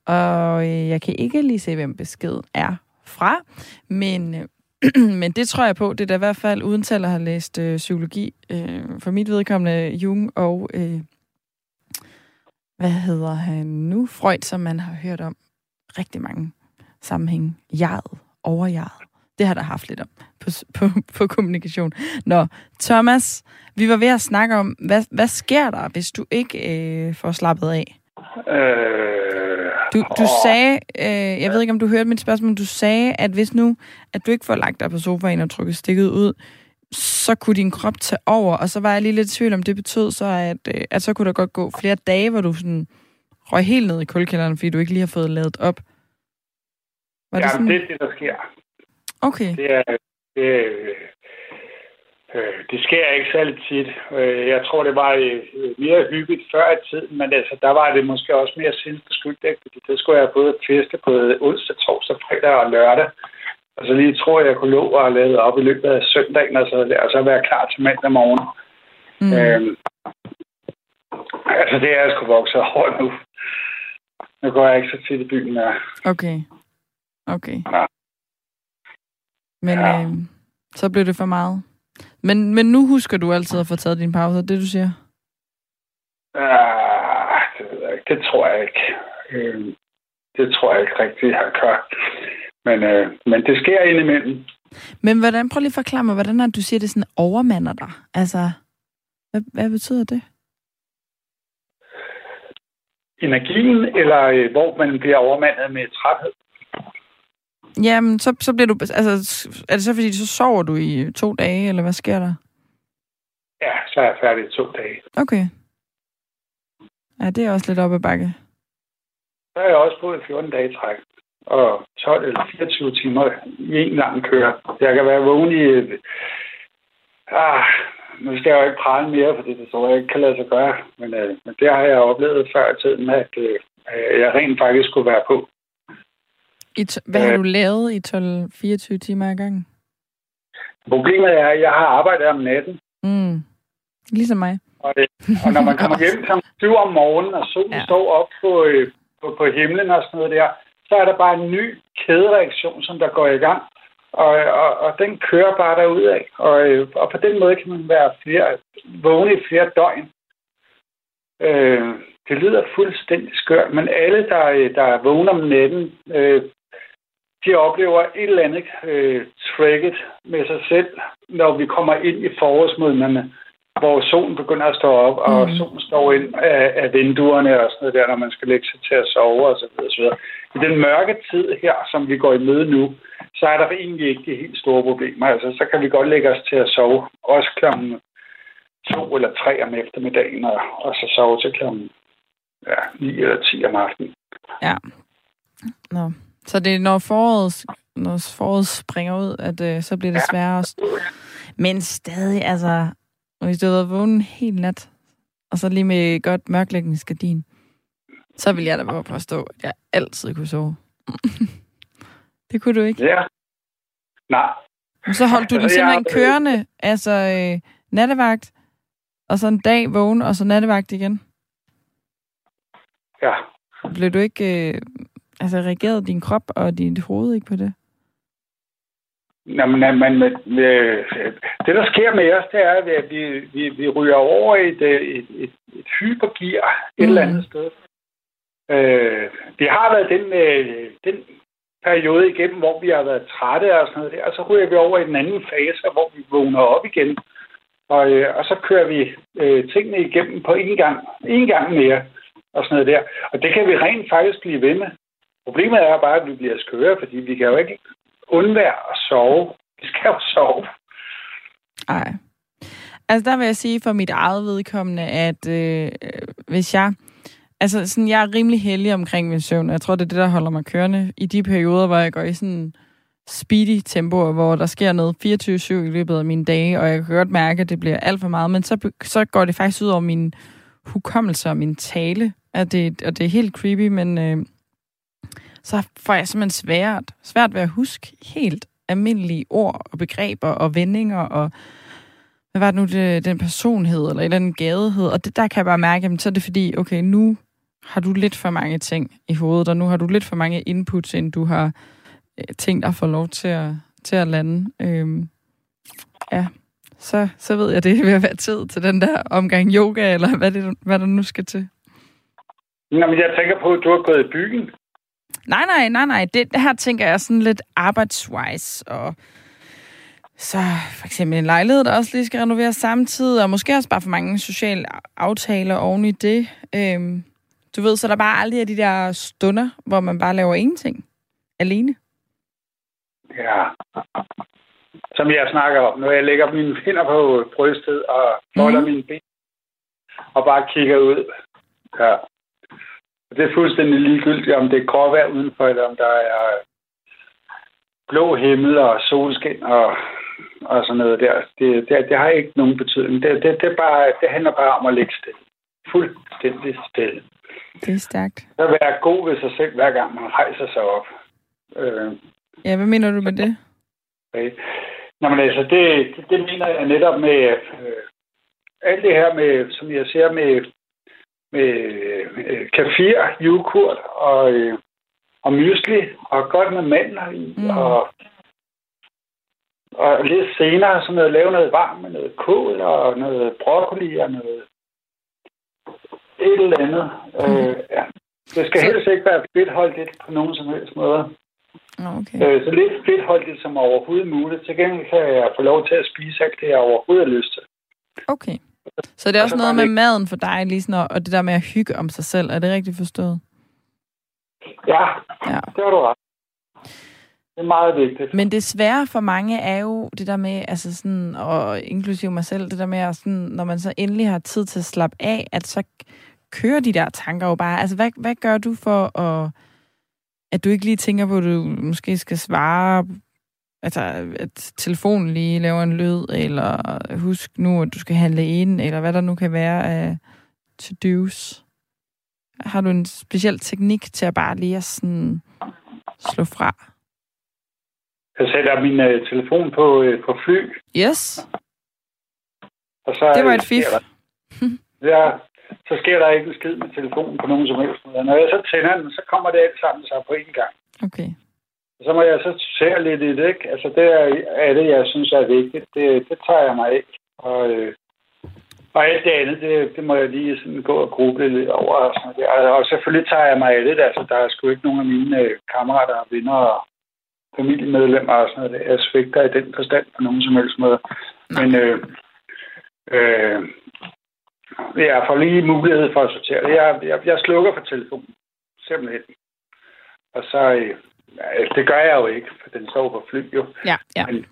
Speaker 2: Og øh, jeg kan ikke lige se, hvem beskeden er fra, men, øh, men det tror jeg på. Det er da i hvert fald uden til at have læst øh, psykologi. Øh, for mit vedkommende Jung og, øh, hvad hedder han nu? Freud, som man har hørt om rigtig mange sammenhænge. Jaret overjaget. Det har der haft lidt om på, på, på kommunikation. Nå, Thomas, vi var ved at snakke om, hvad, hvad sker der, hvis du ikke øh, får slappet af?
Speaker 3: Øh,
Speaker 2: du, du sagde, øh, jeg ved ikke, om du hørte mit spørgsmål, men du sagde, at hvis nu, at du ikke får lagt dig på sofaen og trykket stikket ud, så kunne din krop tage over, og så var jeg lige lidt i tvivl om, det betød så, at, øh, at så kunne der godt gå flere dage, hvor du sådan røg helt ned i kulkælderen, fordi du ikke lige har fået lavet op.
Speaker 3: Var det, sådan... det er det, der sker.
Speaker 2: Okay.
Speaker 3: Det er, det, øh, det sker ikke særlig tit. Øh, jeg tror, det var øh, mere hyggeligt før i tiden, men altså, der var det måske også mere selvbeskyldt, ikke? fordi det skulle jeg både feste på onsdag, torsdag, fredag og lørdag. Og så lige tror jeg, jeg kunne lå og lade op i løbet af søndagen, og så, og så være klar til mandag morgen. Mm. Øhm, altså, det er jeg sgu vokset over nu. Nu går jeg ikke så tit i byen mere.
Speaker 2: Okay. Okay. Ja. Men ja. øh, så blev det for meget. Men, men nu husker du altid at få taget din pause, det du siger?
Speaker 3: Ja, det, det tror jeg ikke. Øh, det tror jeg ikke rigtigt, jeg gør. Men, øh, men det sker indimellem.
Speaker 2: Men hvordan, prøv lige at forklare mig, hvordan er du siger, det sådan overmander dig? Altså, hvad, hvad betyder det?
Speaker 3: Energien, eller øh, hvor man bliver overmandet med træthed.
Speaker 2: Jamen, så, så bliver du... Altså, er det så, fordi så sover du i to dage, eller hvad sker der?
Speaker 3: Ja, så er jeg færdig i to dage.
Speaker 2: Okay. Ja, det er også lidt op ad bakke.
Speaker 3: Så har jeg også boet 14 dage træk. Og 12 eller 24 timer i en lang køre. Jeg kan være vågen i... Ah, nu skal jeg jo ikke prale mere, fordi det tror jeg ikke kan lade sig gøre. Men, øh, men det har jeg oplevet før i tiden, at øh, jeg rent faktisk skulle være på.
Speaker 2: I t- hvad har du lavet i 12-24 timer i gangen?
Speaker 3: Problemet er, at jeg har arbejdet om natten.
Speaker 2: Mm. Ligesom mig.
Speaker 3: Og, øh, og når man kommer hjem kl. 7 om morgenen, og solen ja. står op på, øh, på, på himlen og sådan noget der, så er der bare en ny kædereaktion, som der går i gang. Og, og, og den kører bare derudad. Og, øh, og på den måde kan man være flere, vågne i flere døgn. Øh, det lyder fuldstændig skørt, men alle, der, der vågner om natten, øh, de oplever et eller andet øh, tricket med sig selv, når vi kommer ind i forårsmånederne, hvor solen begynder at stå op, og mm. solen står ind af, af vinduerne og sådan noget der, når man skal lægge sig til at sove og så videre. Og så videre. I den mørke tid her, som vi går i møde nu, så er der egentlig ikke de helt store problemer. Altså, så kan vi godt lægge os til at sove, også klokken to eller tre om eftermiddagen, og, og så sove til klokken ja, 9 eller 10 om aftenen.
Speaker 2: Ja. Nå. Så det er, når foråret, når foråret springer ud, at øh, så bliver det ja. sværere også. Men stadig, altså, hvis du havde vågnet en hel nat, og så lige med godt mørklægningsgardin, så vil jeg da bare påstå, at jeg altid kunne sove. det kunne du ikke?
Speaker 3: Ja. Nej.
Speaker 2: Men så holdt du den simpelthen kørende, altså øh, nattevagt, og så en dag vågen, og så nattevagt igen?
Speaker 3: Ja.
Speaker 2: Blev du ikke... Øh, altså, reagerede din krop og dit hoved ikke på det?
Speaker 3: Jamen, men, men, øh, det, der sker med os, det er, at vi, vi, vi ryger over i et, et, et, et hypergear et mm. eller andet sted. Øh, vi har været den, øh, den periode igennem, hvor vi har været trætte og sådan noget der, og så ryger vi over i den anden fase, hvor vi vågner op igen. Og, øh, og så kører vi øh, tingene igennem på en gang, en gang mere og sådan noget der. Og det kan vi rent faktisk blive ved med. Problemet er bare, at vi bliver skøre, fordi vi kan jo ikke undvære at sove. Vi skal jo sove.
Speaker 2: Nej. Altså der vil jeg sige for mit eget vedkommende, at øh, øh, hvis jeg... Altså sådan, jeg er rimelig heldig omkring min søvn, jeg tror, det er det, der holder mig kørende i de perioder, hvor jeg går i sådan speedy tempo, hvor der sker noget 24-7 i løbet af mine dage, og jeg kan godt mærke, at det bliver alt for meget, men så, så går det faktisk ud over min hukommelse og min tale, og det, og det er helt creepy, men øh, så får jeg simpelthen svært, svært ved at huske helt almindelige ord og begreber og vendinger og hvad var det nu, det, den person hed, eller en eller anden gade hed. Og det, der kan jeg bare mærke, jamen, så er det fordi, okay, nu har du lidt for mange ting i hovedet, og nu har du lidt for mange inputs, end du har øh, at få lov til at, til at lande. Øhm, ja, så, så ved jeg, det er ved at være tid til den der omgang yoga, eller hvad, det, hvad der nu skal til.
Speaker 3: Jamen, men jeg tænker på, at du har gået i byen.
Speaker 2: Nej, nej, nej, nej. Det, her tænker jeg sådan lidt arbejdswise, og så for eksempel en lejlighed, der også lige skal renoveres samtidig, og måske også bare for mange sociale aftaler oven i det. Øhm, du ved, så der er bare aldrig er de der stunder, hvor man bare laver ingenting alene.
Speaker 3: Ja. Som jeg snakker om, når jeg lægger mine hænder på brystet og folder mm. mine ben og bare kigger ud. Ja. Det er fuldstændig ligegyldigt, om det er gråvejr udenfor, eller om der er blå himmel og solskin og, og sådan noget der. Det, det, det har ikke nogen betydning. Det, det, det, bare, det handler bare om at ligge stille. Fuldstændig stille.
Speaker 2: Det er stærkt.
Speaker 3: At være god ved sig selv, hver gang man rejser sig op. Øh,
Speaker 2: ja, hvad mener du med det?
Speaker 3: Okay. Nå, men altså, det, det, det mener jeg netop med øh, alt det her med, som jeg ser med med øh, kefir, yoghurt og, øh, og mysli, og godt med mandler i, mm. og, og lidt senere så noget, lave noget varmt med noget kål og noget broccoli og noget et eller andet. Mm. Øh, ja. Det skal så... helst ikke være fedtholdigt på nogen som helst måde.
Speaker 2: Okay.
Speaker 3: Øh, så lidt fedtholdigt som overhovedet muligt. Til gengæld kan jeg få lov til at spise alt det, jeg overhovedet har lyst til.
Speaker 2: Okay. Så det er også noget med maden for dig, lige og det der med at hygge om sig selv. Er det rigtigt forstået?
Speaker 3: Ja, ja. det har du ret. Det er meget vigtigt.
Speaker 2: Men det svære for mange er jo det der med, altså sådan, og inklusive mig selv, det der med, at sådan, når man så endelig har tid til at slappe af, at så kører de der tanker jo bare. Altså, hvad, hvad gør du for at, at du ikke lige tænker på, at du måske skal svare, altså, at telefonen lige laver en lyd, eller husk nu, at du skal handle ind, eller hvad der nu kan være af to-dos? Har du en speciel teknik til at bare lige at sådan slå fra?
Speaker 3: Jeg sætter min uh, telefon på, uh, på fly.
Speaker 2: Yes.
Speaker 3: Og så,
Speaker 2: det var et fif.
Speaker 3: ja, så sker der ikke en skid med telefonen på nogen som helst. Når jeg så tænder den, så kommer det alt sammen sig på én gang.
Speaker 2: Okay.
Speaker 3: Så må jeg så se lidt i det, ikke? Altså, det er, det, jeg synes er vigtigt. Det, det tager jeg mig ikke. Og, øh, og alt det andet, det, det må jeg lige sådan gå og gruble lidt over. Og, sådan noget. og selvfølgelig tager jeg mig af det. Altså, der er sgu ikke nogen af mine øh, kammerater og venner og familiemedlemmer og sådan noget. Jeg svigter i den forstand på nogen som helst måde. Men øh, øh, jeg får lige mulighed for at sortere det. Jeg, jeg, jeg slukker for telefonen. Simpelthen. Og så... Øh, det gør jeg jo ikke, for den står på fly jo.
Speaker 2: Ja, ja. Men,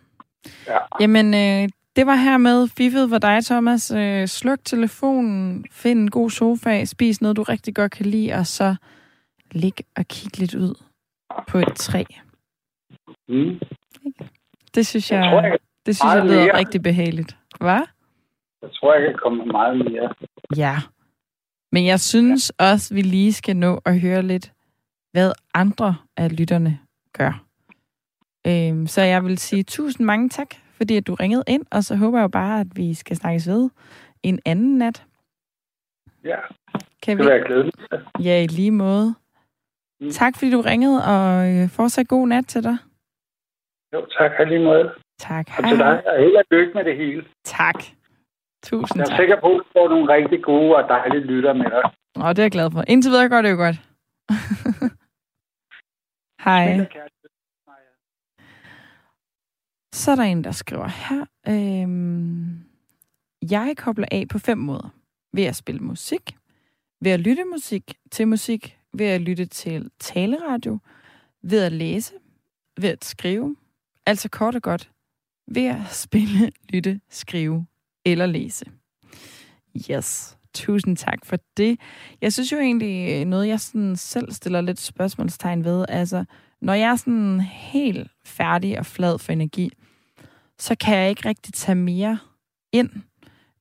Speaker 2: ja. Jamen, øh, det var hermed fiffet for dig, Thomas. Øh, sluk telefonen, find en god sofa, spis noget, du rigtig godt kan lide, og så lig og kig lidt ud på et træ.
Speaker 3: Mm.
Speaker 2: Det synes jeg, jeg, tror, jeg det synes jeg lyder mere. rigtig behageligt. Hvad?
Speaker 3: Jeg tror, jeg kan komme meget mere.
Speaker 2: Ja. Men jeg synes ja. også, vi lige skal nå at høre lidt, hvad andre af lytterne gør. Øhm, så jeg vil sige tusind mange tak, fordi at du ringede ind, og så håber jeg jo bare, at vi skal snakkes ved en anden nat.
Speaker 3: Ja, kan det vi... være glædeligt.
Speaker 2: Ja, i lige måde. Mm. Tak, fordi du ringede, og øh, fortsat god nat til dig.
Speaker 3: Jo, tak. Hej lige måde.
Speaker 2: Tak.
Speaker 3: Og til dig. Og held og lykke med det hele.
Speaker 2: Tak. Tusind
Speaker 3: jeg er
Speaker 2: tak.
Speaker 3: sikker på, at du får nogle rigtig gode og dejlige lytter med dig.
Speaker 2: Åh, det er jeg glad for. Indtil videre går det jo godt. Hej. Så er der en, der skriver her. Øhm, jeg kobler af på fem måder. Ved at spille musik, ved at lytte musik til musik, ved at lytte til taleradio, ved at læse, ved at skrive. Altså kort og godt, ved at spille, lytte, skrive eller læse. Yes. Tusind tak for det. Jeg synes jo egentlig øh, noget, jeg sådan selv stiller lidt spørgsmålstegn ved. Altså, når jeg er sådan helt færdig og flad for energi, så kan jeg ikke rigtig tage mere ind.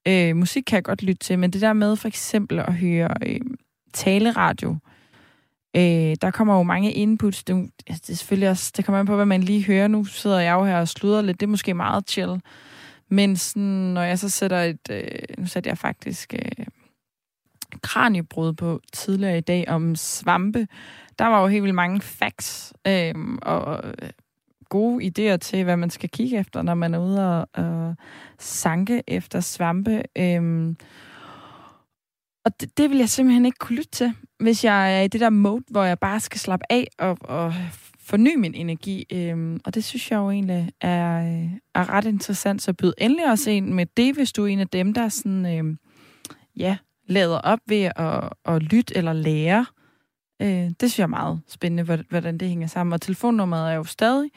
Speaker 2: Øh, musik kan jeg godt lytte til, men det der med for eksempel at høre øh, taleradio, øh, der kommer jo mange inputs. Det, det er selvfølgelig også, det kommer an på, hvad man lige hører. Nu sidder jeg jo her og sluder lidt. Det er måske meget chill. Men sådan, når jeg så sætter et... Øh, nu sætter jeg faktisk øh, kraniebrud på tidligere i dag om svampe. Der var jo helt vildt mange facts øhm, øh, og gode idéer til, hvad man skal kigge efter, når man er ude og, og sanke efter svampe. Øh, og det, det vil jeg simpelthen ikke kunne lytte til, hvis jeg er i det der mode, hvor jeg bare skal slappe af og, og forny min energi. Øhm, og det synes jeg jo egentlig er, øh, er ret interessant. Så byd endelig også ind med det, hvis du er en af dem, der sådan, øhm, ja, lader op ved at, at lytte eller lære. Øh, det synes jeg er meget spændende, hvordan det hænger sammen. Og telefonnummeret er jo stadig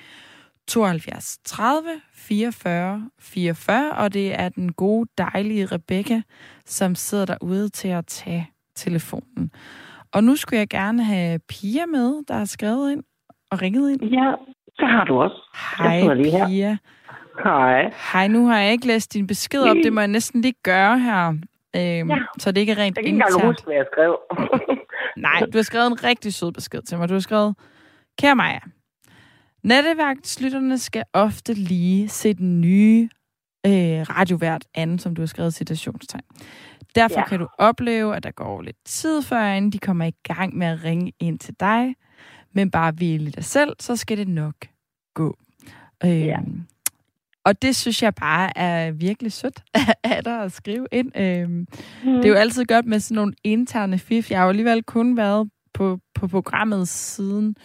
Speaker 2: 72 30 44 44, og det er den gode, dejlige Rebecca, som sidder derude til at tage telefonen. Og nu skulle jeg gerne have Pia med, der har skrevet ind og ringet ind.
Speaker 4: Ja, det har du også.
Speaker 2: Hej, Pia.
Speaker 4: Hej.
Speaker 2: Hej, nu har jeg ikke læst din besked op. Det må jeg næsten lige gøre her. Øhm, ja. Så det ikke er rent
Speaker 4: Jeg kan ikke engang huske, hvad jeg skrev.
Speaker 2: Nej, du har skrevet en rigtig sød besked til mig. Du har skrevet, kære Maja, nattevagtslytterne skal ofte lige se den nye øh, radiovært anden, som du har skrevet citationstegn. Derfor ja. kan du opleve, at der går lidt tid før, inden de kommer i gang med at ringe ind til dig. Men bare hvile dig selv, så skal det nok gå. Øh, ja. Og det synes jeg bare er virkelig sødt af dig at skrive ind. Øhm, mm. Det er jo altid godt med sådan nogle interne fif. Jeg har jo alligevel kun været på, på programmet siden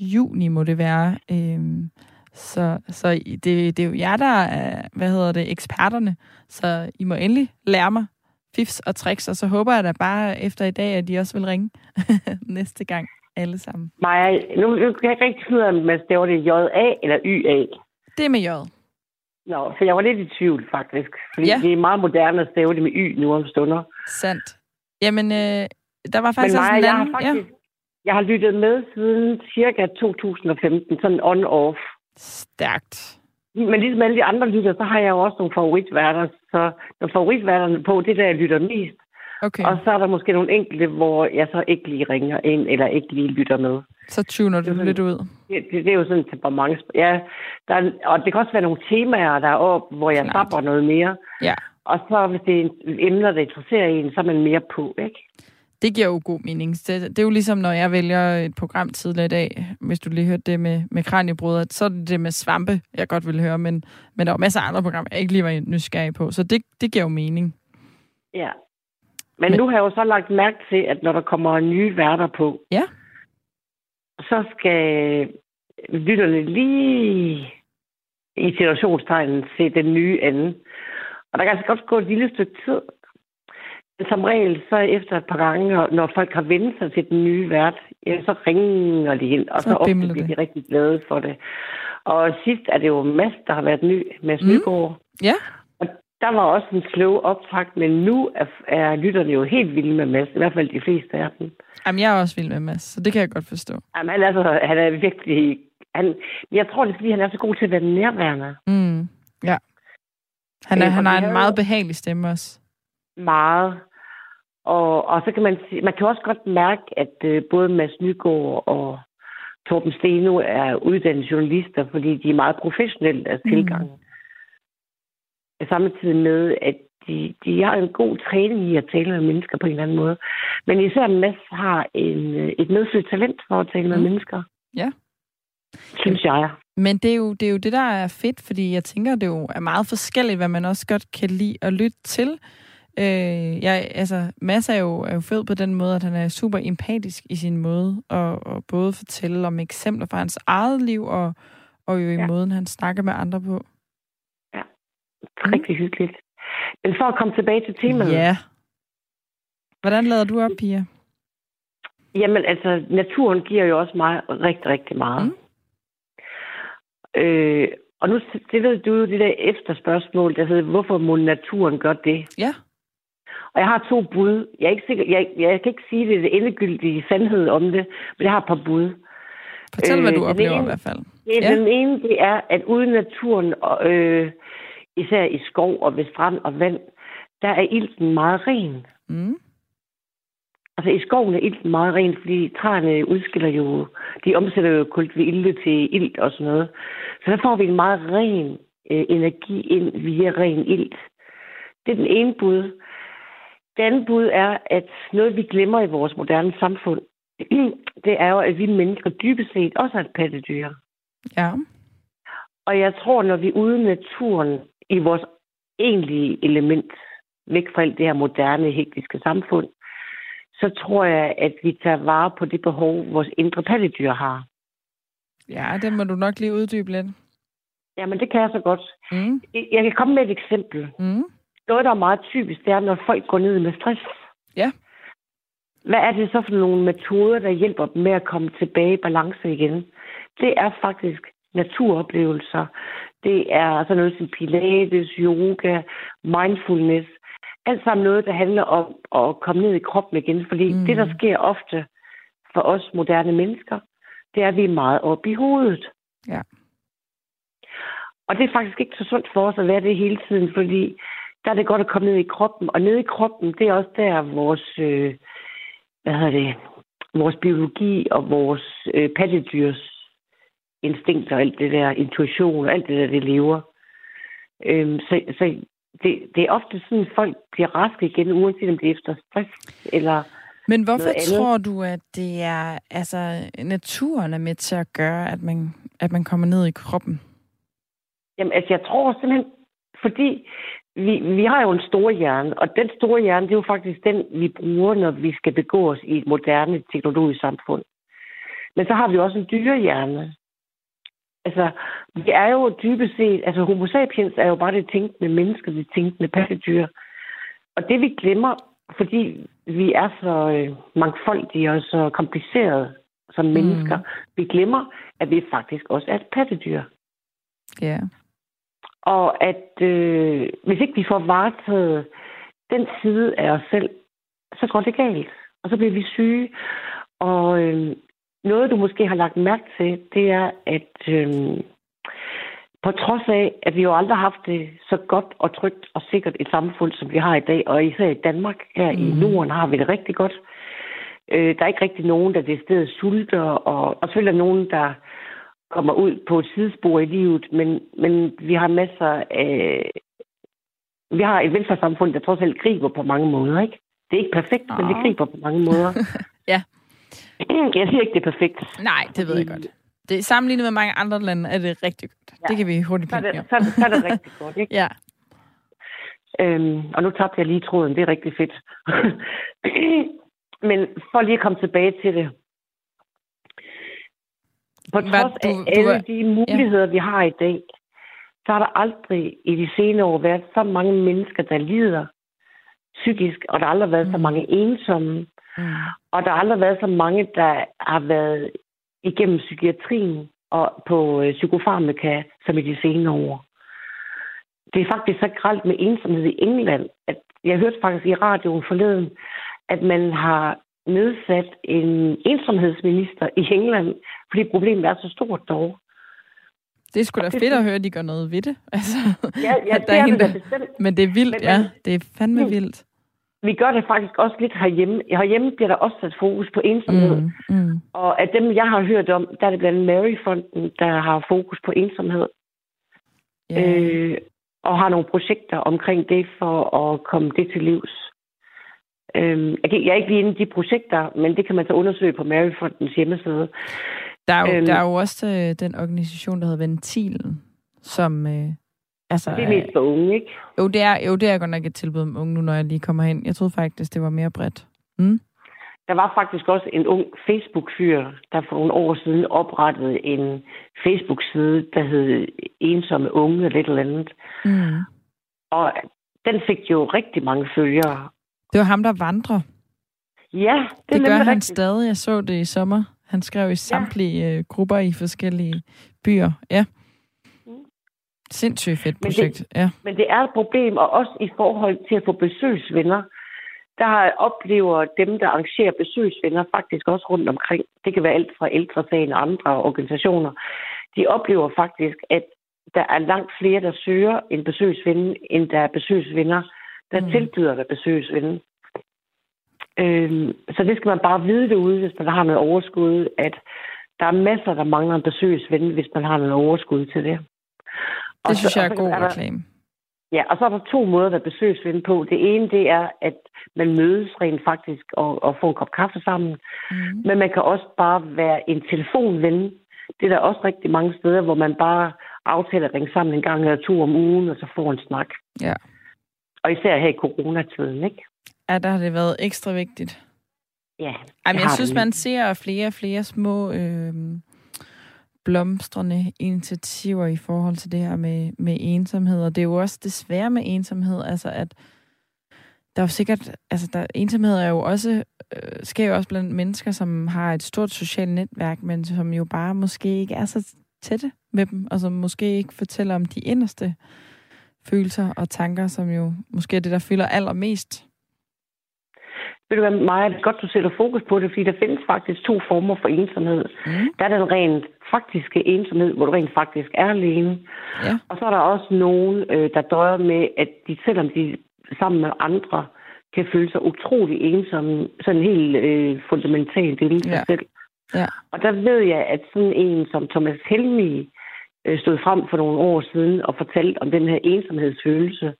Speaker 2: juni, må det være. Øhm, så så det, det er jo jer, der er, hvad hedder det, eksperterne. Så I må endelig lære mig fifs og tricks, og så håber jeg da bare efter i dag, at de også vil ringe næste gang, alle sammen.
Speaker 4: Maja, nu, nu kan jeg ikke rigtig finde ud af, om man staver det J-A eller Y-A.
Speaker 2: Det er med J.
Speaker 4: Nå, for jeg var lidt i tvivl, faktisk. Fordi
Speaker 2: Ja.
Speaker 4: ja. det er meget moderne at stave det med Y nu om stunder.
Speaker 2: Sandt. Jamen, øh, der var
Speaker 4: Men
Speaker 2: faktisk også
Speaker 4: Maja,
Speaker 2: en
Speaker 4: jeg har
Speaker 2: anden...
Speaker 4: faktisk... Jeg har lyttet med siden cirka 2015, sådan on-off.
Speaker 2: Stærkt.
Speaker 4: Men ligesom alle de andre lytter, så har jeg jo også nogle favoritværter. Så når favoritværterne på, det er der, jeg lytter mest.
Speaker 2: Okay,
Speaker 4: Og så er der måske nogle enkelte, hvor jeg så ikke lige ringer ind, eller ikke lige lytter med.
Speaker 2: Så tuner du
Speaker 4: det
Speaker 2: lidt ud.
Speaker 4: Det, det, det er jo sådan et temperament. Ja, der er, og det kan også være nogle temaer, der er op, hvor jeg tapper noget mere.
Speaker 2: Ja,
Speaker 4: Og så hvis det er emner, der interesserer en, så er man mere på, ikke?
Speaker 2: det giver jo god mening. Det, det er jo ligesom, når jeg vælger et program tidligere i dag, hvis du lige hørte det med, med Kranjebrødre, så er det det med svampe, jeg godt vil høre, men, men der er jo masser af andre programmer, jeg ikke lige var nysgerrig på, så det, det giver jo mening.
Speaker 4: Ja. Men,
Speaker 2: Men-
Speaker 4: nu har jeg jo så lagt mærke til, at når der kommer nye værter på,
Speaker 2: Ja.
Speaker 4: Så skal lytterne lige i situationstegnen se den nye anden. Og der kan altså godt gå et lille stykke tid. Men som regel, så efter et par gange, når folk har vendt sig til den nye vært, ja, så ringer de ind, og
Speaker 2: Så
Speaker 4: så, ofte bliver
Speaker 2: det.
Speaker 4: de rigtig glade for det. Og sidst er det jo Mads, der har været ny, Mads
Speaker 2: Mm.
Speaker 4: Nygaard.
Speaker 2: Ja,
Speaker 4: der var også en slow optakt, men nu er, er lytterne jo helt vilde med Mads, i hvert fald de fleste af dem.
Speaker 2: Jamen, jeg er også vild med Mads, så det kan jeg godt forstå.
Speaker 4: Jamen, han, er så, han er virkelig... Han, jeg tror, det er, fordi han er så god til at være nærværende.
Speaker 2: Mm, ja. Han, er,
Speaker 4: Øh,
Speaker 2: han har en meget behagelig stemme også.
Speaker 4: Meget. Og, og så kan man sige, man kan også godt mærke, at øh, både Mads Nygaard og Torben Steno er uddannede journalister, fordi de er meget professionelle i deres
Speaker 2: Mm.
Speaker 4: Samtidig med, at de, de har en god træning i at tale med mennesker på en eller anden måde. Men især Mads har en, øh, et medfødt talent for at tale med
Speaker 2: Mm.
Speaker 4: mennesker.
Speaker 2: Ja.
Speaker 4: Synes jeg.
Speaker 2: Men det er, jo, det er jo det, der er fedt, fordi jeg tænker, det jo er meget forskelligt, hvad man også godt kan lide at lytte til. Øh, jeg, altså, Mads er jo, er jo fed på den måde, at han er super empatisk i sin måde at, at både fortælle om eksempler fra hans eget liv, og, og jo i. Ja. måden, han snakker med andre på.
Speaker 4: Rigtig hyggeligt. Men for at komme tilbage til temaet.
Speaker 2: Ja. Hvordan lader du op, Pia?
Speaker 4: Jamen, altså, naturen giver jo også mig rigtig, rigtig meget.
Speaker 2: Mm.
Speaker 4: Mm. Øh, og nu stillede du jo det der efterspørgsmål, der hedder, hvorfor må naturen gøre det?
Speaker 2: Ja.
Speaker 4: Og jeg har to bud. Jeg, er ikke sikker, jeg, jeg kan ikke sige det, det endegyldige sandhed om det, men jeg har et par bud.
Speaker 2: Fortæl, hvad
Speaker 4: Øh,
Speaker 2: du
Speaker 4: den
Speaker 2: oplever
Speaker 4: ene-
Speaker 2: i hvert fald.
Speaker 4: Det,
Speaker 2: Ja.
Speaker 4: Den ene, det er, at uden naturen, øh, især i skov og ved strand og vand, der er ilten meget ren.
Speaker 2: Mm.
Speaker 4: Altså i skoven er ilten meget ren, fordi træerne udskiller jo, de omsætter jo kultvilde til ilt og sådan noget. Så der får vi en meget ren øh, energi ind via ren ilt. Det er den ene bud. Det andet bud er, at noget vi glemmer i vores moderne samfund, det er jo, at vi mennesker dybest set også er et pattedyr.
Speaker 2: Ja.
Speaker 4: Og jeg tror, når vi er ude i naturen i vores egentlige element, væk fra alt det her moderne, hektiske samfund, så tror jeg, at vi tager vare på det behov, vores indre pattedyr har.
Speaker 2: Ja, det må du nok lige uddybe lidt.
Speaker 4: Jamen, det kan jeg så godt.
Speaker 2: Mm.
Speaker 4: Jeg kan komme med et eksempel.
Speaker 2: Mm.
Speaker 4: Noget, der er meget typisk, det er, når folk går ned med stress.
Speaker 2: Ja.
Speaker 4: Hvad er det så for nogle metoder, der hjælper dem med at komme tilbage i balance igen? Det er faktisk naturoplevelser. Det er sådan noget som pilates, yoga, mindfulness. Alt sammen noget, der handler om at komme ned i kroppen igen. Fordi
Speaker 2: Mm.
Speaker 4: det, der sker ofte for os moderne mennesker, det er, at vi er meget oppe i hovedet.
Speaker 2: Ja.
Speaker 4: Og det er faktisk ikke så sundt for os at være det hele tiden, fordi der er det godt at komme ned i kroppen. Og ned i kroppen, det er også der vores, øh, hvad hedder det, vores biologi og vores øh, pattedyrs instinkter og alt det der, intuition og alt det der, det lever. Øhm, så så det, det er ofte sådan, at folk bliver raske igen, uanset om det er efter stress eller...
Speaker 2: Men hvorfor tror du, at det er altså naturen er med til at gøre, at man, at man kommer ned i kroppen?
Speaker 4: Jamen, altså, jeg tror simpelthen, fordi vi, vi har jo en stor hjerne, og den store hjerne, det er jo faktisk den, vi bruger, når vi skal begå os i et moderne teknologisk samfund. Men så har vi også en dyrehjerne. Altså, vi er jo dybest set, altså homo sapiens er jo bare det tænkende menneske, det tænkende pattedyr. Og det vi glemmer, fordi vi er så øh, mangfoldige og så komplicerede som mm. mennesker. Vi glemmer, at vi faktisk også er et pattedyr.
Speaker 2: Ja.
Speaker 4: Og at øh, hvis ikke vi får varetaget den side af os selv, så går det galt. Og så bliver vi syge. Og øh, noget, du måske har lagt mærke til, det er, at øh, på trods af, at vi jo aldrig har haft det så godt og trygt og sikkert et samfund, som vi har i dag, og især i Danmark, her mm. i mhm. Norden, har vi det rigtig godt. Øh, der er ikke rigtig nogen, der det stedet sulter, og, og selvfølgelig er nogen, der kommer ud på et sidespor i livet, men, men vi har masser af... Vi har et velfærdssamfund, der trods alt griber på mange måder, ikke? Det er ikke perfekt, oh. men det griber på mange måder.
Speaker 2: ja.
Speaker 4: Jeg siger ikke, det er perfekt.
Speaker 2: Nej, det ved jeg godt. Det, sammenlignet med mange andre lande er det rigtig godt. Ja. Det kan vi hurtigt
Speaker 4: blive så, så, så er det rigtig godt, ikke?
Speaker 2: ja.
Speaker 4: Øhm, og nu tabte jeg lige tråden. Det er rigtig fedt. Men for lige at komme tilbage til det. På trods Hvad, du, af alle du, de muligheder, ja. vi har i dag, så har der aldrig i de senere år været så mange mennesker, der lider psykisk, og der har aldrig været mm. så mange ensomme, mm. og der har aldrig været så mange, der har været igennem psykiatrien og på øh, psykofarmaka, som i de senere år. Det er faktisk så gralt med ensomhed i England, at jeg hørte faktisk i radioen forleden, at man har nedsat en ensomhedsminister i England, fordi problemet er så stort dog.
Speaker 2: Det er sgu da fedt at høre, at de gør noget ved det. Altså,
Speaker 4: ja, ja det er, det er bestemt.
Speaker 2: Men det er vildt, men, ja. Det er fandme mm. vildt.
Speaker 4: Vi gør det faktisk også lidt herhjemme. Herhjemme bliver der også sat fokus på ensomhed. Mm, mm. Og af dem, jeg har hørt om, der er det blandt Mary-fonden, der har fokus på ensomhed. Yeah. Øh, og har nogle projekter omkring det for at komme det til livs. Øh, jeg er ikke lige inde i de projekter, men det kan man så undersøge på Mary-fondens hjemmeside.
Speaker 2: Der er jo, øhm, der er jo også øh, den organisation, der hedder Ventilen, som... Øh, altså,
Speaker 4: det er mest for unge, ikke?
Speaker 2: Jo, det er, jo, det er godt nok et tilbud om unge nu, når jeg lige kommer hen. Jeg troede faktisk, det var mere bredt. Mm?
Speaker 4: Der var faktisk også en ung Facebook-fyr, der for nogle år siden oprettede en Facebook-side, der hed Ensomme Unge eller et eller andet. Mm. Og den fik jo rigtig mange følgere.
Speaker 2: Det var ham, der vandrer.
Speaker 4: Ja,
Speaker 2: det, det gør han rigtigt. stadig. Jeg så det i sommer. Han skrev i samtlige ja. Øh, grupper i forskellige byer. Ja. Sindssygt fedt projekt.
Speaker 4: Men det,
Speaker 2: ja.
Speaker 4: men det er et problem, og også i forhold til at få besøgsvenner. Der oplever dem, der arrangerer besøgsvenner, faktisk også rundt omkring. Det kan være alt fra ældresagen og andre organisationer. De oplever faktisk, at der er langt flere, der søger en besøgsven, end der er besøgsvenner, der mm. tilbyder der besøgsven. Øhm, så det skal man bare vide derude, hvis man har noget overskud, at der er masser, der mangler en besøgsven, hvis man har noget overskud til det.
Speaker 2: Og det synes så, jeg er god er der, reklame.
Speaker 4: Ja, og så er der to måder at besøgsven på. Det ene, det er, at man mødes rent faktisk og, og får en kop kaffe sammen. Mm. Men man kan også bare være en telefonven. Det er der også rigtig mange steder, hvor man bare aftaler at ringe sammen en gang eller to om ugen, og så får en snak.
Speaker 2: Ja.
Speaker 4: Og især her i coronatiden, ikke?
Speaker 2: Ja, der har det været ekstra vigtigt.
Speaker 4: Ja.
Speaker 2: Jamen, jeg synes, man ser flere og flere små øh, blomstrende initiativer i forhold til det her med, med ensomhed. Og det er jo også desværre med ensomhed, altså at der er jo sikkert, altså der, ensomhed er jo også, øh, sker jo også blandt mennesker, som har et stort socialt netværk, men som jo bare måske ikke er så tætte med dem, og som måske ikke fortæller om de inderste følelser og tanker, som jo måske er det, der fylder allermest
Speaker 4: ved du hvad, Maja, det er godt, du sætter fokus på det, fordi der findes faktisk to former for ensomhed. Mm. Der er den rent faktiske ensomhed, hvor du rent faktisk er alene. Ja. Og så er der også nogen, øh, der døjer med, at de, selvom de sammen med andre, kan føle sig utrolig ensomme, sådan helt øh, fundamentalt inden sig ja. selv.
Speaker 2: Ja.
Speaker 4: Og der ved jeg, at sådan en som Thomas Helmi øh, stod frem for nogle år siden og fortalte om den her ensomhedsfølelse,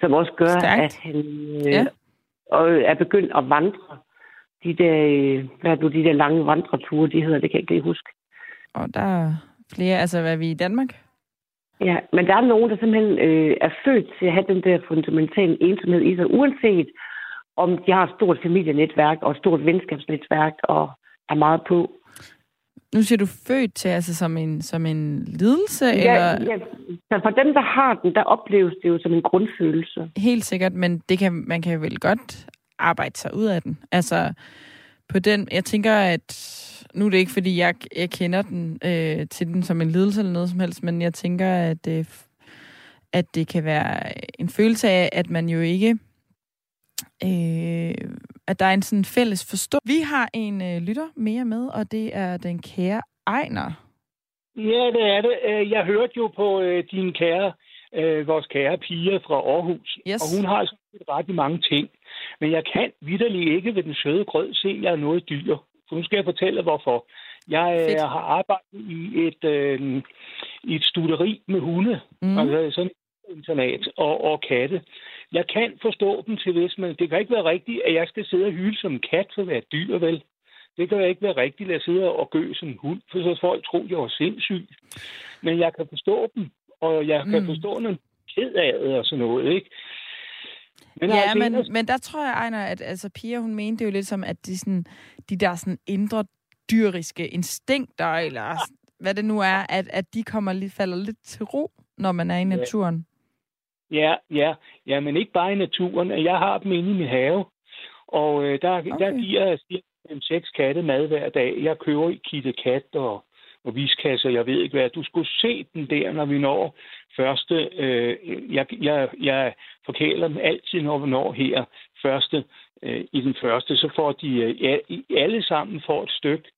Speaker 4: som også gør, Stærkt. at han øh, ja og er begyndt at vandre. De der, hvad er du, de der lange vandreture, de hedder, det kan jeg ikke lige huske.
Speaker 2: Og der er flere, altså hvad er vi i Danmark?
Speaker 4: Ja, men der er nogen, der simpelthen øh, er født til at have den der fundamentale ensomhed i sig, uanset om de har et stort familienetværk og et stort venskabsnetværk og er meget på.
Speaker 2: Nu siger du født til, altså som en, som en lidelse?
Speaker 4: Ja,
Speaker 2: eller?
Speaker 4: ja. Så for dem, der har den, der opleves det jo som en grundfølelse.
Speaker 2: Helt sikkert, men det kan, man kan vel godt arbejde sig ud af den. Altså, på den, jeg tænker, at nu er det ikke, fordi jeg, jeg kender den øh, til den som en lidelse eller noget som helst, men jeg tænker, at, øh, at det kan være en følelse af, at man jo ikke... Øh, at der er en sådan fælles forstå. Vi har en øh, lytter mere med, og det er den kære Ejner.
Speaker 5: Ja, det er det. Øh, jeg hørte jo på øh, din kære, øh, vores kære pige fra Aarhus,
Speaker 2: Yes.
Speaker 5: og hun har sådan ret i mange ting. Men jeg kan vidderligt ikke ved den søde grød se, at jeg er noget dyr. Så nu skal jeg fortælle, hvorfor. Jeg
Speaker 2: Fedt.
Speaker 5: øh, har arbejdet i et, øh, i et studeri med hunde,
Speaker 2: mm.
Speaker 5: altså sådan et internat, og, og katte. Jeg kan forstå dem til hvis man... Det kan ikke være rigtigt, at jeg skal sidde og hyle som en kat for at være dyr, vel? Det kan jo ikke være rigtigt at sidde og gø som en hund, for så folk tror, jeg var sindssyg. Men jeg kan forstå dem, og jeg kan
Speaker 2: Mm.
Speaker 5: forstå, når er ked af det og sådan noget, ikke? Men
Speaker 2: Ja,
Speaker 5: altså,
Speaker 2: men,
Speaker 5: ellers-
Speaker 2: men der tror jeg, Ejner, at altså, Pia, hun mente jo lidt som, at de, sådan, de der sådan indre dyriske instinkter, eller hvad det nu er, at, at de kommer lidt, falder lidt til ro, når man er i naturen.
Speaker 5: Ja, ja, ja, men ikke bare i naturen. Jeg har dem inde i min have, og øh, der, okay. der giver jeg cirka fem, seks katte mad hver dag. Jeg køber i Kitte Kat og, og viskasser, jeg ved ikke hvad. Du skulle se den der, når vi når første... Øh, jeg, jeg, jeg forkæler dem altid, når vi når her første, øh, i den første. Så får de øh, alle sammen får et stykke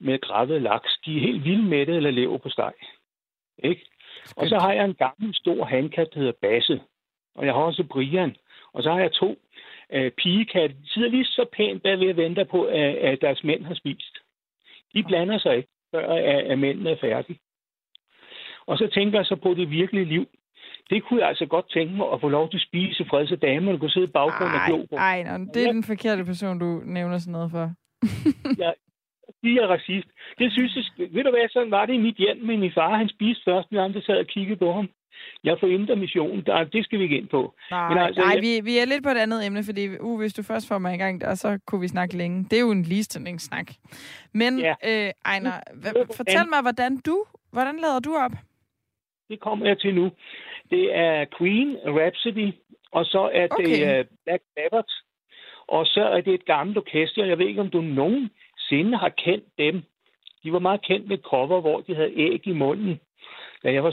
Speaker 5: med gravet laks. De er helt vilde med det, eller lever på steg. Ikke? Og så har jeg en gammel stor handkat, der hedder Basse. Og jeg har også Brian. Og så har jeg to øh, pigekatte. De sidder lige så pænt bagved og venter på, at, at deres mænd har spist. De blander sig ikke, før at, at mændene er færdige. Og så tænker jeg så på det virkelige liv. Det kunne jeg altså godt tænke mig at få lov til at spise fred, så damerne kunne sidde i baggrunden og glo på.
Speaker 2: Ej, Ejner, det er den forkerte person, du nævner sådan noget for.
Speaker 5: De er racist. Det synes jeg, ved du hvad, sådan var det i mit hjem, men min far, han spiste først, når andre sad og kiggede på ham. Jeg får intermission, der, det skal vi ikke ind på.
Speaker 2: Nej,
Speaker 5: Men altså,
Speaker 2: nej
Speaker 5: jeg-
Speaker 2: vi, vi er lidt på et andet emne, fordi uh, hvis du først får mig i gang der, så kunne vi snakke længe. Det er jo en ligestillingssnak. Men,
Speaker 5: Ja.
Speaker 2: øh, Ejner, hva- fortæl mig, hvordan du, hvordan lader du op?
Speaker 5: Det kommer jeg til nu. Det er Queen, Rhapsody, og så er
Speaker 2: Okay.
Speaker 5: det uh, Black Sabbath, og så er det et gammelt orkester. Jeg ved ikke, om du nogensinde har kendt dem. De var meget kendt med cover, hvor de havde æg i munden, da jeg var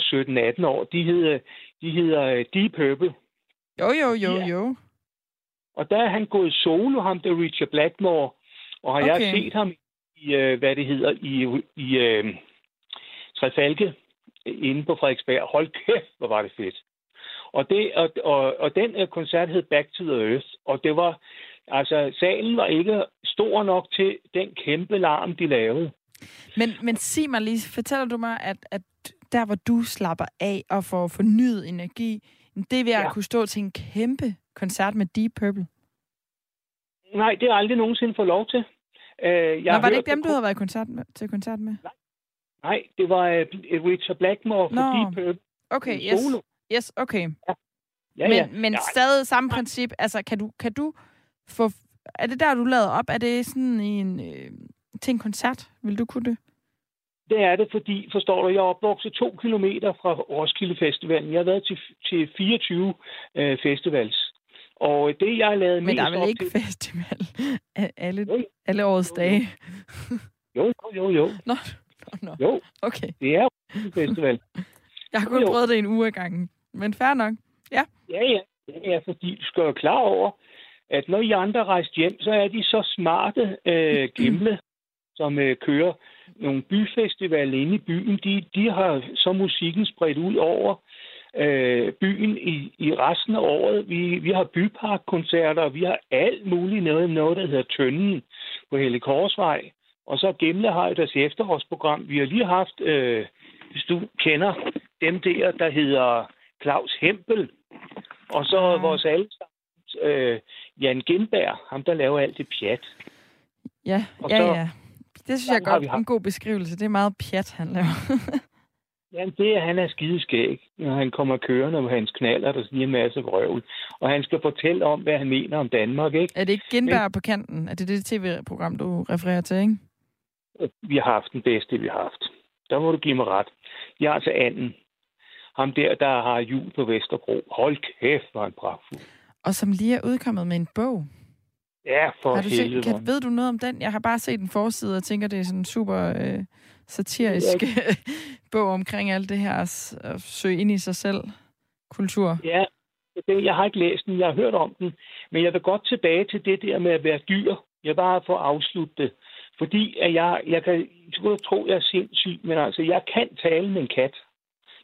Speaker 5: 17-18 år. De hedder, de hedder øh, Deep Purple.
Speaker 2: Jo, jo, jo,
Speaker 5: Ja.
Speaker 2: jo.
Speaker 5: Og der er han gået solo, ham der Richard Blackmore. Og har okay.
Speaker 2: Okay.
Speaker 5: jeg set ham i, øh, hvad det hedder, i, i øh, Trefalke inde på Frederiksberg. Hold kæft, hvor var det fedt. Og, det, og, og, og den øh, koncert hed Back to the Earth, og det var, altså, salen var ikke stor nok til den kæmpe larm, de lavede.
Speaker 2: Men, men sig mig lige, fortæller du mig, at, at der, hvor du slapper af og får fornyet energi, det er ved at
Speaker 5: Ja.
Speaker 2: kunne stå til en kæmpe koncert med Deep Purple.
Speaker 5: Nej, det har jeg aldrig nogensinde fået lov til. Øh, jeg
Speaker 2: Nå, var det ikke dem, du havde været i koncert med, til koncert med?
Speaker 5: Nej, det var øh, Richard Blackmore fra. Deep Purple.
Speaker 2: Okay, yes.
Speaker 5: solo.
Speaker 2: Yes, okay.
Speaker 5: Ja,
Speaker 2: men
Speaker 5: ja.
Speaker 2: men
Speaker 5: ja,
Speaker 2: stadig samme princip. Altså, kan du, kan du få... Er det der, du lader op? Er det sådan i en, øh, til en koncert? Vil du kunne det?
Speaker 5: Det er det, fordi, forstår du, jeg er opvokset to kilometer fra Roskilde Festivalen. Jeg har været til, til 24 øh, festivals. Og det, jeg har lavet
Speaker 2: Men
Speaker 5: mest
Speaker 2: der er vel ikke
Speaker 5: til...
Speaker 2: festival alle,
Speaker 5: Jo,
Speaker 2: alle årets dage?
Speaker 5: Jo, jo, jo, jo.
Speaker 2: Nå, nå, nå.
Speaker 5: Jo,
Speaker 2: Okay.
Speaker 5: det er Roskilde Festival.
Speaker 2: Jeg har kun
Speaker 5: jo.
Speaker 2: prøvet det en uge ad gangen. Men fair nok.
Speaker 5: Ja, ja. Det er, fordi du skal jo klar over, at når I andre rejser hjem, så er de så smarte øh, gimle, som øh, kører nogle byfestivaler inde i byen. De, de har så musikken spredt ud over øh, byen i, i resten af året. Vi, vi har byparkkoncerter, og vi har alt muligt noget, noget der hedder Tønden på Helle Korsvej. Og så Gemle har jo deres efterårsprogram. Vi har lige haft, øh, hvis du kender dem der, der hedder Claus Hempel, og så
Speaker 2: Ah.
Speaker 5: vores allesammens øh, Jan Gindberg, ham der laver alt det pjat.
Speaker 2: Ja,
Speaker 5: Og
Speaker 2: ja,
Speaker 5: så-
Speaker 2: ja. Det synes jeg godt er en god beskrivelse. Det er meget pjat, han laver.
Speaker 5: Jamen, det er, han er skideskæg, når han kommer kørende med hans knaller, der siger en masse vrøvl. Og han skal fortælle om, hvad han mener om Danmark, ikke?
Speaker 2: er det ikke Gindberg på kanten? Er det det tv-program, du refererer til, ikke?
Speaker 5: Vi har haft den bedste, vi har haft. Der må du give mig ret. Jeg har altså anden. Ham der, der har jul på Vesterbro. Hold kæft, hvor er han pragtfuld.
Speaker 2: Og som lige er udkommet med en bog.
Speaker 5: Ja, for
Speaker 2: har du set,
Speaker 5: helvede.
Speaker 2: kan,
Speaker 5: mand.
Speaker 2: ved du noget om den? Jeg har bare set en forside og tænker, det er sådan en super øh, satirisk bog omkring alt det her at søge ind i sig selv kultur.
Speaker 5: Ja, det, jeg har ikke læst den, jeg har hørt om den, men jeg vil godt tilbage til det der med at være dyr. Jeg bare få afsluttet det. Fordi at jeg, jeg kan, kan tro, jeg er sindssyg, men altså, jeg kan tale med en kat.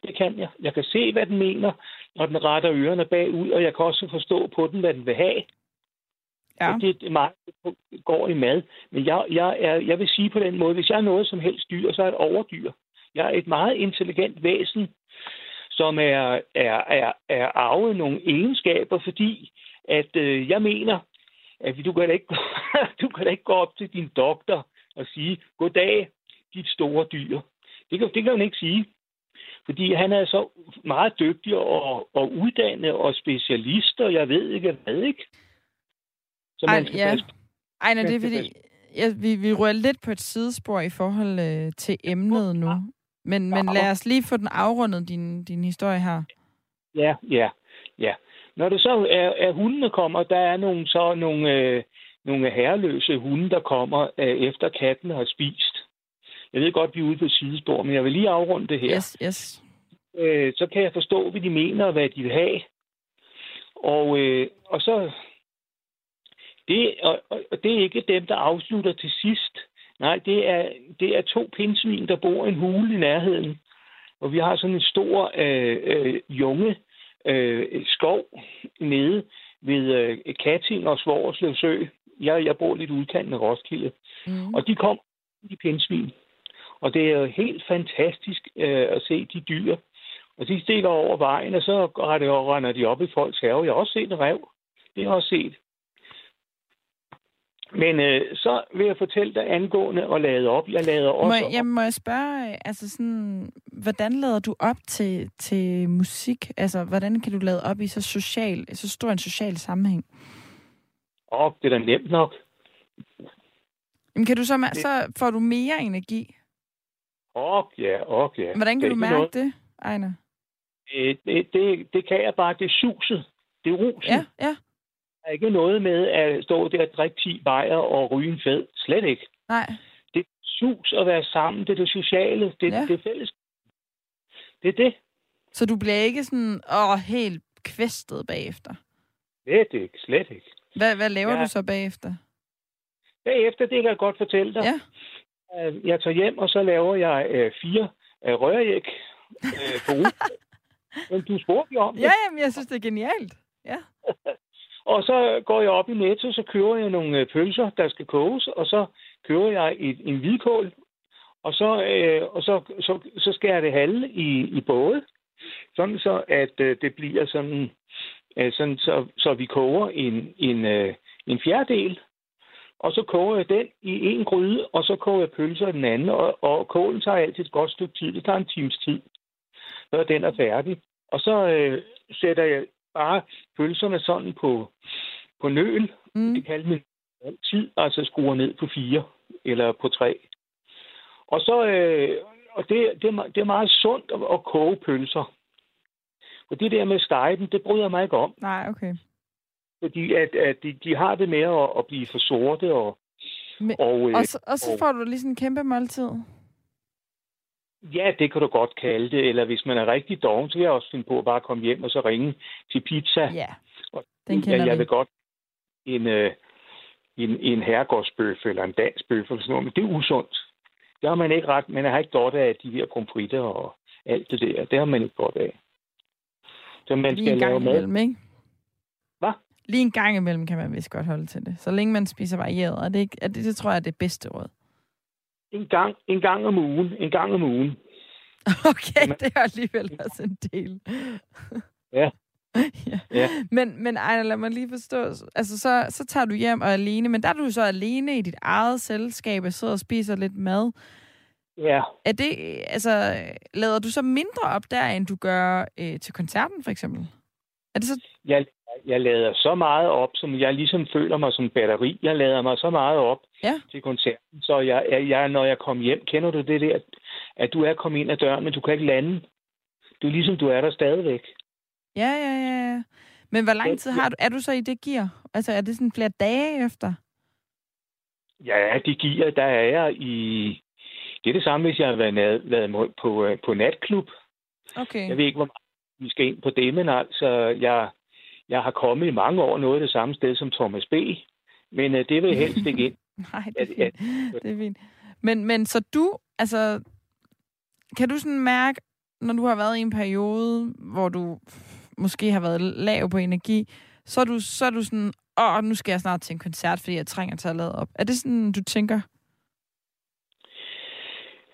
Speaker 5: Det kan jeg. Jeg kan se, hvad den mener, når den retter ørerne bagud, og jeg kan også forstå på den, hvad den vil have.
Speaker 2: Ja.
Speaker 5: Og det er meget, det går i mad. Men jeg, jeg, er, jeg vil sige på den måde, hvis jeg er noget som helst dyr, så er jeg et overdyr. Jeg er et meget intelligent væsen, som er, er, er, er arvet nogle egenskaber, fordi at øh, jeg mener, at du kan, da ikke, du kan da ikke gå op til din doktor og sige, goddag, dit store dyr. Det kan, det kan hun ikke sige. Fordi han er så meget dygtig og, og uddannet og specialist, og jeg ved ikke hvad, ikke? Så
Speaker 2: Ej,
Speaker 5: man skal
Speaker 2: ja.
Speaker 5: passe
Speaker 2: Ej, nej, det er fordi, ja, vi, vi rører lidt på et sidespor i forhold øh, til emnet nu. Men, men lad os lige få den afrundet, din, din historie her.
Speaker 5: Ja, ja, ja. Når det så er, er hundene kommer, der er nogle, så nogle, øh, nogle herreløse hunde, der kommer øh, efter katten har spist. Jeg ved godt, vi er ude på et sidespor, men jeg vil lige afrunde det her.
Speaker 2: Yes, yes.
Speaker 5: Øh, så kan jeg forstå, hvad de mener og hvad de vil have. Og, øh, og så... Det, og, og det er ikke dem, der afslutter til sidst. Nej, det er, det er to pindsvin, der bor i en hule i nærheden. Og vi har sådan en stor øh, øh, junge øh, skov nede ved øh, Katting og Svorslev Sø. Jeg, jeg bor lidt udkanten af Roskilde.
Speaker 2: Mm.
Speaker 5: Og de kom i pindsvin. Og det er jo helt fantastisk øh, at se de dyr. Og de stikker over vejen, og så render, de op i folks have. Jeg har også set en rev. Det har jeg også set. Men øh, så vil jeg fortælle dig angående at lade op. Jeg lader
Speaker 2: Må,
Speaker 5: også
Speaker 2: jeg-
Speaker 5: op.
Speaker 2: jamen, må jeg spørge, altså sådan, hvordan lader du op til, til musik? Altså, hvordan kan du lade op i så social, så stor en social sammenhæng?
Speaker 5: Åh, det er da nemt nok.
Speaker 2: Jamen, kan du så, så får du mere energi?
Speaker 5: Åh, ja, åh, ja.
Speaker 2: Hvordan
Speaker 5: Det
Speaker 2: kan
Speaker 5: er
Speaker 2: du mærke
Speaker 5: noget.
Speaker 2: det, Ejner?
Speaker 5: Øh, Det, det, det kan jeg bare. Det er suset. Det er rusen.
Speaker 2: Ja, ja.
Speaker 5: Der er ikke noget med at stå der og drikke 10 bajer og ryge en fed. Slet ikke.
Speaker 2: Nej.
Speaker 5: Det er sus at være sammen. Det er det sociale. Det,
Speaker 2: Ja.
Speaker 5: ja. det er fælles. Det er det.
Speaker 2: Så du bliver ikke sådan, åh, helt kvæstet bagefter?
Speaker 5: Slet ikke. Slet ikke.
Speaker 2: Hvad, hvad laver
Speaker 5: Ja.
Speaker 2: du så bagefter?
Speaker 5: Bagefter, det kan jeg godt fortælle dig.
Speaker 2: Ja.
Speaker 5: Øh, Jeg tager hjem, og så laver jeg øh, fire øh, røræg øh, på ugen. Men du spurgte jo om det.
Speaker 2: Ja, jamen, jeg synes, det er genialt. Ja.
Speaker 5: Og så går jeg op i Netto, så køber jeg nogle øh, pølser, der skal koges, og så køber jeg et, en hvidkål, og så, øh, og så, så, så skærer jeg det halve i, i både, sådan så at øh, det bliver sådan, øh, sådan så, så vi koger en, en, øh, en fjerdedel, og så koger jeg den i en gryde, og så koger jeg pølser i den anden, og, og kålen tager altid et godt stykke tid. Det tager en times tid, når den er færdig. Og så øh, sætter jeg bare pølserne sådan på, på nøl.
Speaker 2: Mm.
Speaker 5: Det kalder man altid, altså skruer ned på fire eller på tre. Og så, øh, og det, det, er, det er meget sundt at, at koge pølser. Og det der med stegen, det bryder jeg mig ikke om.
Speaker 2: Nej, okay.
Speaker 5: Fordi at, at de, de har det med at, at blive for sorte. Og,
Speaker 2: Men-
Speaker 5: og, øh,
Speaker 2: Og så, og så får du lige sådan en kæmpe måltid.
Speaker 5: ja, det kan du godt kalde det. Eller hvis man er rigtig doven, så kan jeg også finde på at bare komme hjem og så ringe til pizza.
Speaker 2: Ja,
Speaker 5: Og
Speaker 2: den kender
Speaker 5: jeg, jeg
Speaker 2: vi.
Speaker 5: vil godt en, øh, en, en herregårdsbøf eller en dansk bøf eller sådan noget, men det er usundt. Det har man ikke ret, man har ikke godt af de her pomfritter og alt det der. Det har man ikke godt af. Så man skal lave mad.
Speaker 2: imellem, ikke? Lige en gang imellem kan man vist godt holde til det. Så længe man spiser varieret. Og det, ikke, er det, det tror jeg er det bedste råd.
Speaker 5: En gang, en gang om ugen. En gang om ugen.
Speaker 2: Okay, det er alligevel også en del.
Speaker 5: Ja.
Speaker 2: ja.
Speaker 5: Ja.
Speaker 2: Men, men Ejner, lad mig lige forstå. Altså, så, så tager du hjem og er alene, men der er du så alene i dit eget selskab og sidder og spiser lidt mad.
Speaker 5: Ja,
Speaker 2: Er det, altså, lader du så mindre op der, end du gør øh, til koncerten, for eksempel? Er det så...
Speaker 5: jeg, jeg lader så meget op, som jeg ligesom føler mig som batteri. Jeg lader mig så meget op
Speaker 2: Ja.
Speaker 5: til koncerten. Så jeg, jeg, jeg, når jeg kom hjem, kender du det der, at du er kommet ind ad døren, men du kan ikke lande. Du er ligesom, du er der stadigvæk.
Speaker 2: Ja, ja, ja. ja. Men hvor lang tid har du, er du så i det gear? Altså, er det sådan flere dage efter?
Speaker 5: Ja, de giver, der er jeg i... Det er det samme, hvis jeg har været, været på, øh, på natklub.
Speaker 2: Okay.
Speaker 5: Jeg ved ikke, hvor meget vi skal ind på det, men altså, jeg, jeg har kommet i mange år noget af det samme sted som Thomas B. Men uh, det vil jeg helst ikke ind.
Speaker 2: Nej, det er fint. Det er fint. Men, men så du, altså, kan du sådan mærke, når du har været i en periode, hvor du måske har været lav på energi, så er du, så er du sådan, åh, nu skal jeg snart til en koncert, fordi jeg trænger til at lade op. Er det sådan, du tænker?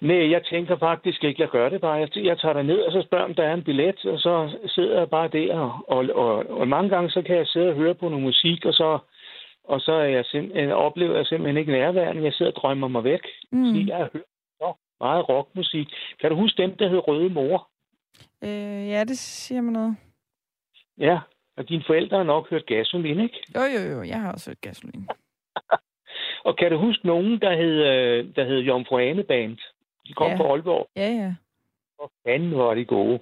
Speaker 5: Nej, jeg tænker faktisk ikke, jeg gør det bare. Jeg, jeg tager der ned og så spørger, om der er en billet, og så sidder jeg bare der. Og, og, og mange gange så kan jeg sidde og høre på noget musik, og så, og så er jeg simpelthen, oplever jeg simpelthen ikke nærværende. Jeg sidder og drømmer mig væk. Mm. Fordi jeg hørt så meget rockmusik. Kan du huske dem, der hed Røde Mor?
Speaker 2: Øh, ja, det siger mig noget.
Speaker 5: Ja, og dine forældre har nok hørt gasolin, ikke?
Speaker 2: Jo, jo, jo. Jeg har også hørt gasolin.
Speaker 5: og kan du huske nogen, der hed, øh, der hed Jomfru Ane Band? De kom
Speaker 2: ja.
Speaker 5: fra Aalborg.
Speaker 2: Ja, ja.
Speaker 5: Hvor fanden var de gode.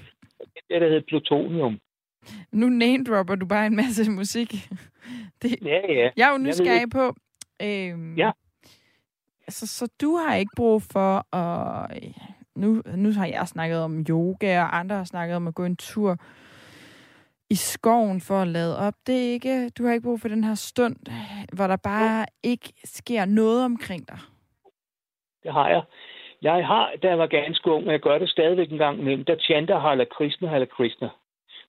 Speaker 5: det der hed Plutonium.
Speaker 2: Nu name-dropper du bare en masse musik.
Speaker 5: Det, ja, ja.
Speaker 2: Jeg er jo nysgerrig på... Øhm,
Speaker 5: ja.
Speaker 2: Altså, så du har ikke brug for at... Nu, nu har jeg snakket om yoga, og andre har snakket om at gå en tur i skoven for at lade op. Det er ikke, du har ikke brug for den her stund, hvor der bare ikke sker noget omkring dig.
Speaker 5: Det har jeg. Jeg har, da jeg var ganske ung, og jeg gør det stadigvæk en gang imellem, der chanter Hare Krishna, Hare Krishna.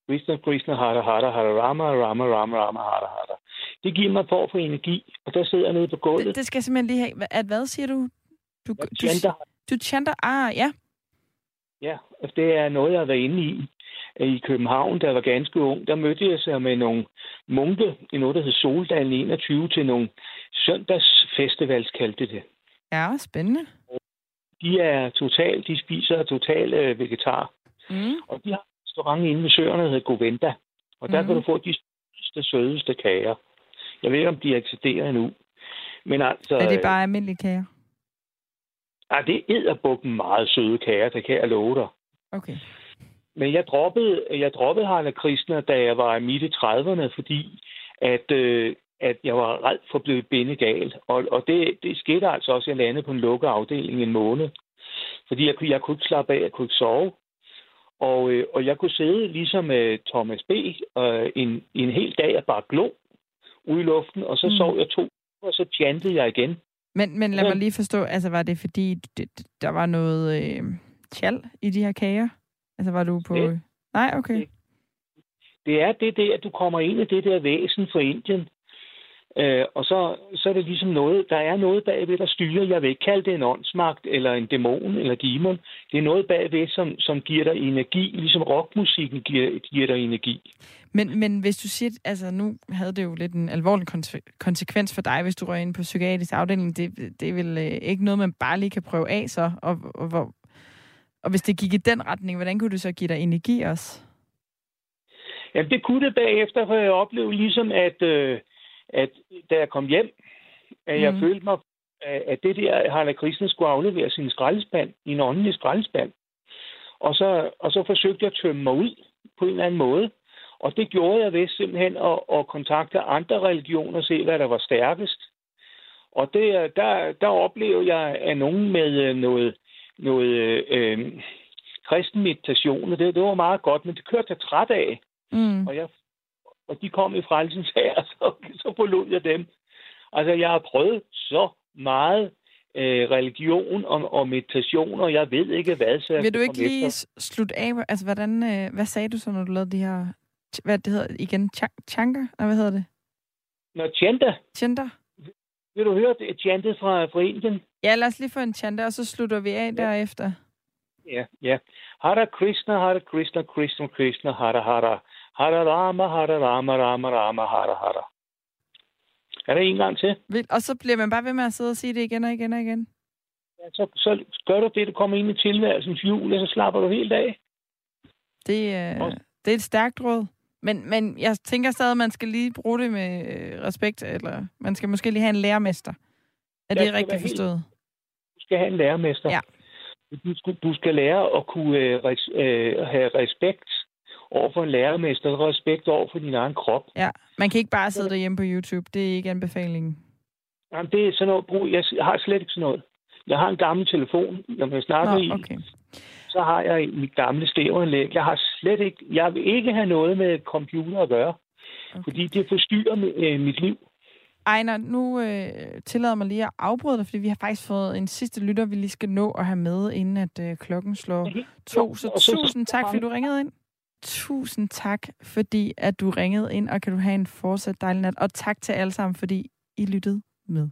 Speaker 5: Krishna, Krishna, Hare Hare, Hare Rama, Rama, Rama, Rama, Hare Hare. Det giver mig for for energi, og der sidder jeg nede på gulvet.
Speaker 2: Det, det skal jeg simpelthen lige have. At hvad siger du? Du,
Speaker 5: jeg chanter.
Speaker 2: Du, du chanter? Ah, ja.
Speaker 5: Ja, det er noget, jeg har været inde i i København, da jeg var ganske ung, der mødte jeg sig med nogle munke i noget, der hed Soldalen 21 til nogle søndagsfestivals, kaldte det.
Speaker 2: Ja, spændende.
Speaker 5: De er totalt, de spiser totalt øh, vegetar.
Speaker 2: Mm.
Speaker 5: Og de har en restaurant inde ved søerne, der hedder Govenda. Og der mm. kan du få de sødeste, sødeste kager. Jeg ved ikke, om de eksisterer endnu. Men altså,
Speaker 2: er det bare almindelige kager?
Speaker 5: Ja, det er bukken meget søde kager, det kan jeg love dig.
Speaker 2: Okay.
Speaker 5: Men jeg droppede, jeg droppede Harla Krishna, da jeg var i midt i 30'erne, fordi at, øh, at jeg var red for blive bindegal. Og, og det, det skete altså også, at jeg landede på en lukket afdeling en måned. Fordi jeg, jeg kunne ikke slappe af, jeg kunne ikke sove. Og, øh, og jeg kunne sidde ligesom øh, Thomas B. Øh, en, en hel dag og bare glo ude i luften, og så mm. sov jeg to, og så chantede jeg igen.
Speaker 2: Men, men lad mig lige forstå, altså var det fordi, det, der var noget øh, tjal i de her kager? Altså var du på... Det, Nej, okay. Det,
Speaker 5: det er det der, at du kommer ind i det der væsen for Indien. Øh, og så, så er det ligesom noget, der er noget bagved, der styrer. Jeg vil ikke kalde det en åndsmagt, eller en dæmon, eller demon. Det er noget bagved, som, som giver dig energi, ligesom rockmusikken giver, giver dig energi.
Speaker 2: Men, men hvis du siger, altså nu havde det jo lidt en alvorlig konsekvens for dig, hvis du røg ind på psykiatrisk afdeling. Det, det er vel øh, ikke noget, man bare lige kan prøve af så. Og, og, og, og hvis det gik i den retning, hvordan kunne det så give dig energi også?
Speaker 5: Jamen det kunne det bagefter, for jeg oplevede ligesom, at... Øh, at da jeg kom hjem, at jeg mm. følte mig, at det der, Harald Krishna skulle aflevere sin skraldespand, i en åndelig skraldespand. Og så, og så forsøgte jeg at tømme mig ud på en eller anden måde. Og det gjorde jeg ved simpelthen at, at kontakte andre religioner og se, hvad der var stærkest. Og det, der, der oplevede jeg, at nogen med øh, noget, noget øh, kristen meditation, det, det var meget godt, men det kørte jeg træt af.
Speaker 2: Mm.
Speaker 5: Og jeg og de kom i frelsens her, så, så forlod jeg dem. Altså, jeg har prøvet så meget øh, religion og, og meditation, og jeg ved ikke hvad. Så
Speaker 2: Vil du ikke lige efter. slutte af? Altså, hvordan, øh, hvad sagde du så, når du lavede de her, hvad det hedder igen, chanker? Nej, hvad hedder det?
Speaker 5: Nå, chanta.
Speaker 2: Chanta.
Speaker 5: Vil du høre det chantet fra, fra Indien?
Speaker 2: Ja, lad os lige få en chanta, og så slutter vi af ja. derefter.
Speaker 5: Ja, ja. Hare Krishna, Hare Krishna, Krishna Krishna, Hare Hare. Hare Rama, Hare Rama, Rama Rama, Hare Hare. Er det en gang til?
Speaker 2: Og så bliver man bare ved med at sidde og sige det igen og igen og igen?
Speaker 5: Ja, så, så gør du det, du kommer ind i tilværelsens jul, og så slapper du helt af.
Speaker 2: Det, øh, det er et stærkt råd. Men, men jeg tænker stadig, at man skal lige bruge det med øh, respekt, eller man skal måske lige have en lærermester. Er det rigtigt forstået?
Speaker 5: Helt... Du skal have en lærermester.
Speaker 2: Ja.
Speaker 5: Du skal, du skal lære at kunne øh, res, øh, have respekt over for en lærermester, respekt over for din egen krop.
Speaker 2: Ja, man kan ikke bare sidde derhjemme på YouTube. Det er ikke anbefalingen.
Speaker 5: Jamen, det er sådan noget brug. Jeg har slet ikke sådan noget. Jeg har en gammel telefon, når jeg snakker
Speaker 2: Nå,
Speaker 5: i.
Speaker 2: okay.
Speaker 5: Så har jeg mit gamle stæveranlæg. Jeg har slet ikke... Jeg vil ikke have noget med computer at gøre. Okay. Fordi det forstyrrer øh, mit liv.
Speaker 2: Ejner, nu øh, tillader mig lige at afbryde dig, fordi vi har faktisk fået en sidste lytter, vi lige skal nå at have med, inden at øh, klokken slår to. Så tusind tak, fordi du ringede ind. Tusind tak, fordi at du ringede ind, og kan du have en fortsat dejlig nat. Og tak til alle sammen, fordi I lyttede med.